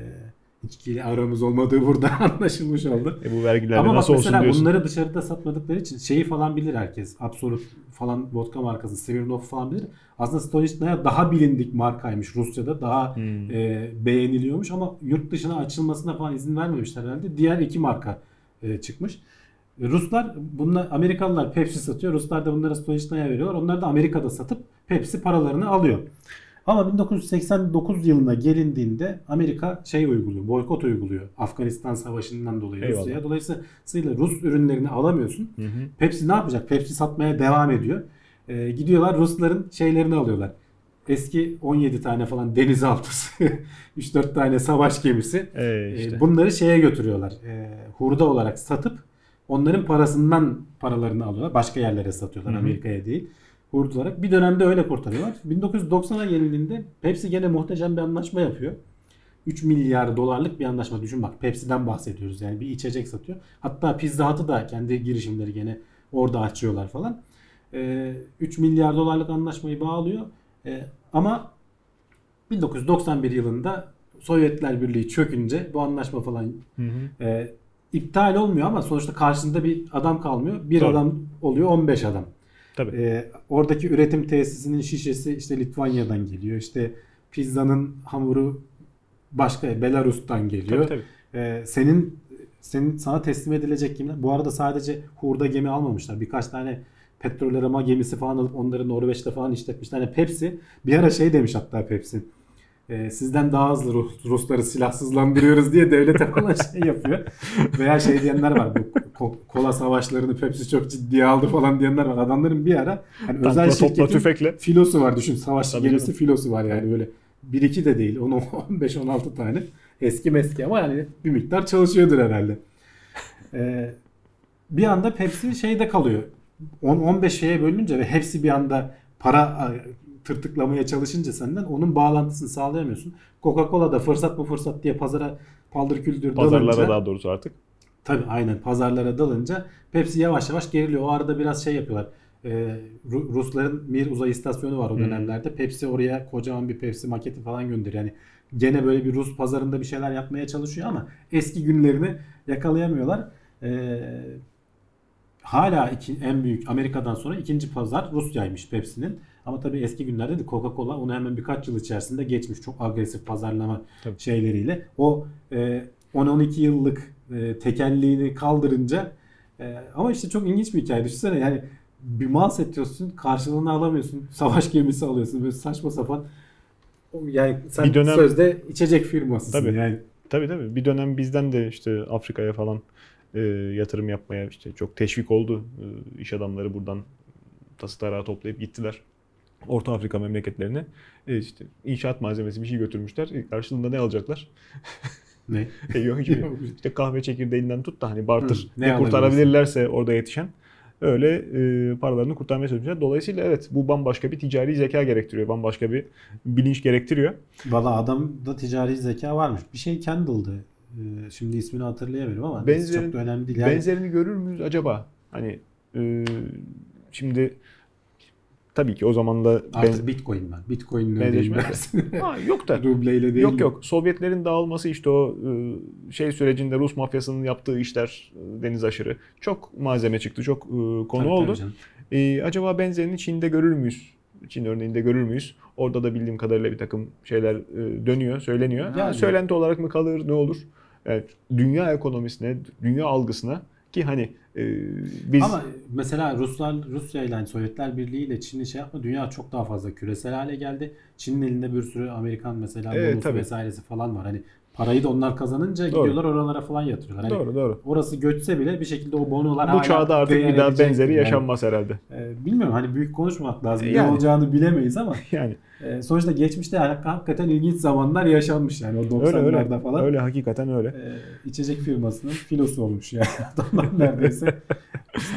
içkiyle aramız olmadığı burada anlaşılmış oldu. E bu vergilerle Ama nasıl olsun mesela diyorsun. bunları dışarıda satmadıkları için şeyi falan bilir herkes. Absolut falan vodka markası, Smirnoff falan bilir. Aslında Stolichnaya daha bilindik markaymış Rusya'da. Daha Hmm. e, beğeniliyormuş ama yurt dışına açılmasına falan izin vermemişler herhalde. Diğer iki marka e, çıkmış. Ruslar bunlar Amerikalılar Pepsi satıyor. Ruslar da bunlara Stolichnaya veriyorlar. Onlar da Amerika'da satıp Pepsi paralarını alıyor. Ama 1989 yılına gelindiğinde Amerika şey uyguluyor, boykot uyguluyor. Afganistan Savaşı'ndan dolayı Eyvallah. Rusya'ya. Dolayısıyla Rus ürünlerini alamıyorsun. Hı hı. Pepsi ne yapacak? Pepsi satmaya devam ediyor. Ee, gidiyorlar Rusların şeylerini alıyorlar. Eski 17 tane falan denizaltısı, 3-4 tane savaş gemisi. E Ee, işte. bunları şeye götürüyorlar. Ee, hurda olarak satıp onların parasından paralarını alıyorlar. Başka yerlere satıyorlar. Amerika'ya değil. Olarak. Bir dönemde öyle kurtarıyorlar. 1990'a gelindiğinde Pepsi gene muhteşem bir anlaşma yapıyor. 3 milyar dolarlık bir anlaşma. Düşün bak Pepsi'den bahsediyoruz yani bir içecek satıyor. Hatta Pizza Hut'ı da kendi girişimleri gene orada açıyorlar falan. Ee, 3 milyar dolarlık anlaşmayı bağlıyor. Ee, ama 1991 yılında Sovyetler Birliği çökünce bu anlaşma falan Hı hı. e, iptal olmuyor ama sonuçta karşında bir adam kalmıyor. Bir Doğru. adam oluyor 15 adam. Tabii. Ee, oradaki üretim tesisinin şişesi işte Litvanya'dan geliyor. İşte pizzanın hamuru başka Belarus'tan geliyor. Tabii tabii. Ee, senin senin sana teslim edilecek kimler? Bu arada sadece hurda gemi almamışlar. Birkaç tane petrol arama gemisi falan alıp onları Norveç'te falan işletmişler. Yani Pepsi bir ara şey demiş hatta Pepsi. e, sizden daha hızlı Rus- Rusları silahsızlandırıyoruz diye devlete falan şey yapıyor. Veya şey diyenler var. Bu kola savaşlarını Pepsi çok ciddiye aldı falan diyenler var. Adamların bir ara hani özel Tankla, topla, şirketin tüfekle. filosu var. Düşün savaş Tabii gemisi canım. filosu var yani böyle. 1-2 de değil. Onu 15-16 tane. Eski meski ama yani bir miktar çalışıyordur herhalde. Ee, bir anda Pepsi şeyde kalıyor. 10-15 şeye bölününce ve hepsi bir anda para tırtıklamaya çalışınca senden onun bağlantısını sağlayamıyorsun. Coca-Cola da fırsat bu fırsat diye pazara paldır küldür Pazarlara dalınca daha doğrusu artık. Tabii aynen pazarlara dalınca Pepsi yavaş yavaş geriliyor. O arada biraz şey yapıyorlar. Ee, Ru- Rusların Mir uzay istasyonu var o Hmm. dönemlerde. Pepsi oraya kocaman bir Pepsi maketi falan gönderiyor. Yani gene böyle bir Rus pazarında bir şeyler yapmaya çalışıyor ama eski günlerini yakalayamıyorlar. Ee, hala iki, en büyük Amerika'dan sonra ikinci pazar Rusya'ymış Pepsi'nin. Ama tabii eski günlerde de Coca-Cola onu hemen birkaç yıl içerisinde geçmiş. Çok agresif pazarlama Tabii. şeyleriyle. O e, 10-12 yıllık e, tekelliğini kaldırınca e, ama işte çok ilginç bir hikaye. Düşünsene yani bir mal satıyorsun karşılığını alamıyorsun. Savaş gemisi alıyorsun. Böyle saçma sapan yani sen Bir dönem- sözde içecek firmasısın Tabii. yani. Tabii tabii. Bir dönem bizden de işte Afrika'ya falan e, yatırım yapmaya işte çok teşvik oldu. E, iş adamları buradan tası tarağı toplayıp gittiler. Orta Afrika memleketlerine e, işte inşaat malzemesi bir şey götürmüşler. E, karşılığında ne alacaklar? Ne? E, yok hiçbir- işte kahve çekirdeğinden tut da hani barter Hı, ne ne, kurtarabilirlerse orada yetişen öyle e, paralarını kurtarmaya çalışmışlar. Dolayısıyla evet bu bambaşka bir ticari zeka gerektiriyor. Bambaşka bir bilinç gerektiriyor. Valla adamda ticari zeka varmış. Bir şey Kendall'dı. Ee, şimdi ismini hatırlayamıyorum ama Benzerin- çok da önemli değil. Yani, Benzerini görür müyüz acaba? Hani e, şimdi tabii ki o zaman da artık benz- Bitcoin ben. Dersin. Ha, yok da Rubleyle değil. Yok yok. Sovyetlerin dağılması işte o e, şey sürecinde Rus mafyasının yaptığı işler e, deniz aşırı. Çok malzeme çıktı. Çok e, konu Tabii, oldu. tabii canım. E, acaba benzerini Çin'de görür müyüz? Çin örneğinde görür müyüz? Orada da bildiğim kadarıyla bir takım şeyler dönüyor, söyleniyor. Yani. Ha, söylenti olarak mı kalır, ne olur? Evet, dünya ekonomisine, dünya algısına ki hani e, biz Ama mesela Ruslar Rusya ile yani Sovyetler Birliği ile Çin'i şey yapma dünya çok daha fazla küresel hale geldi. Çin'in elinde bir sürü Amerikan mesela bonusu tabii. vesairesi falan var. Hani parayı da onlar kazanınca Doğru. gidiyorlar oralara falan yatırıyorlar. Hani doğru doğru. Orası göçse bile bir şekilde o bonolar Bu hala çağda artık bir daha benzeri yani. yaşanmaz herhalde. Ee, bilmiyorum hani büyük konuşmamak lazım. Ne Yani. olacağını bilemeyiz ama Yani e, sonuçta geçmişte hakikaten ilginç zamanlar yaşanmış yani o 90'larda öyle öyle. falan. Öyle hakikaten öyle. Ee, içecek firmasının filosu olmuş yani. Adamlar neredeyse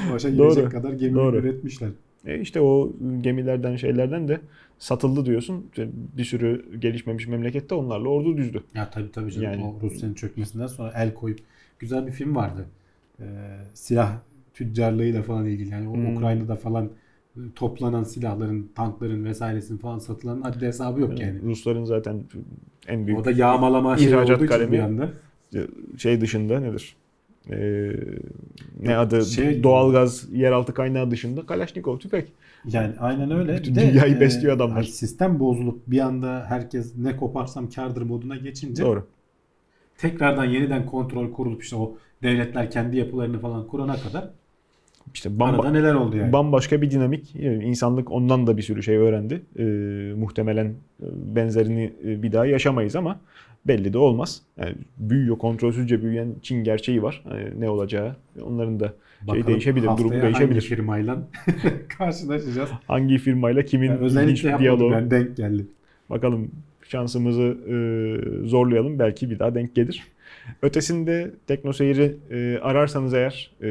savaşa Doğru, girecek kadar gemi doğru. üretmişler. E işte o gemilerden şeylerden de satıldı diyorsun. Bir sürü gelişmemiş memlekette onlarla ordu düzdü. Ya tabii tabii canım. Yani- O Rusya'nın çökmesinden sonra el koyup güzel bir film vardı. Ee, silah tüccarlığıyla falan ilgili. Yani o Hmm. Ukrayna'da falan e, toplanan silahların, tankların vesairesinin falan satılan haddi hesabı yok yani. Rusların zaten en büyük O da yağmalama şey İhracat için kalemi. bir anda. şey dışında nedir? Ee, ne adı? Şey- Doğalgaz, yeraltı kaynağı dışında Kalaşnikov tüfek. Yani aynen öyle. Bütün de, dünyayı e, besliyor adamlar. hani sistem bozulup bir anda herkes ne koparsam kardır moduna geçince Doğru. tekrardan yeniden kontrol kurulup işte o devletler kendi yapılarını falan kurana kadar İşte bamba, arada neler oldu yani. bambaşka bir dinamik. Yani İnsanlık ondan da bir sürü şey öğrendi. Ee, muhtemelen e, benzerini e, bir daha yaşamayız ama belli de olmaz. Yani büyüyor, kontrolsüzce büyüyen Çin gerçeği var. Yani ne olacağı onların da şey Bakalım değişebilir, durumu haftaya değişebilir. Hangi firmayla karşılaşacağız. Hangi firmayla kimin Yani özellikle diyaloğu. ben denk geldim. Bakalım şansımızı e, zorlayalım. Belki bir daha denk gelir. Ötesinde Teknoseyir'i e, ararsanız eğer e,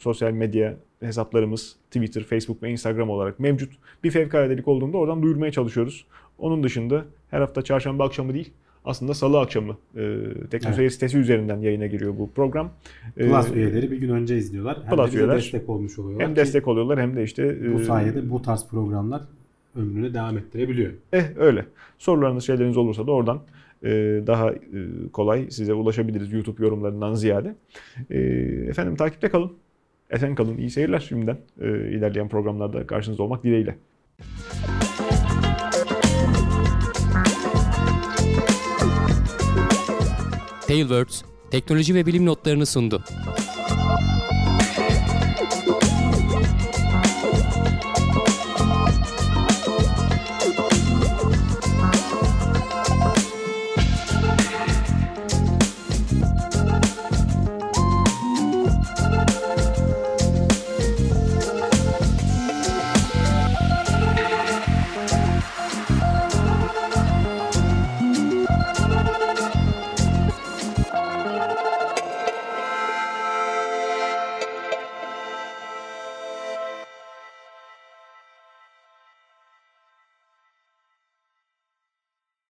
sosyal medya hesaplarımız Twitter, Facebook ve Instagram olarak mevcut. Bir fevkaladelik olduğunda oradan duyurmaya çalışıyoruz. Onun dışında her hafta çarşamba akşamı değil aslında salı akşamı e, Teknoseyir sitesi üzerinden yayına giriyor bu program. E, Plus üyeleri bir gün önce izliyorlar. Hem Plus de üyeler. destek olmuş oluyorlar. hem destek oluyorlar hem de işte e, bu sayede bu tarz programlar ömrünü devam ettirebiliyor. Eh öyle. Sorularınız şeyleriniz olursa da oradan daha e, kolay size ulaşabiliriz YouTube yorumlarından ziyade. E, efendim takipte kalın. Esen kalın. İyi seyirler şimdiden. E, ilerleyen programlarda karşınızda olmak dileğiyle. Tailwords teknoloji ve bilim notlarını sundu.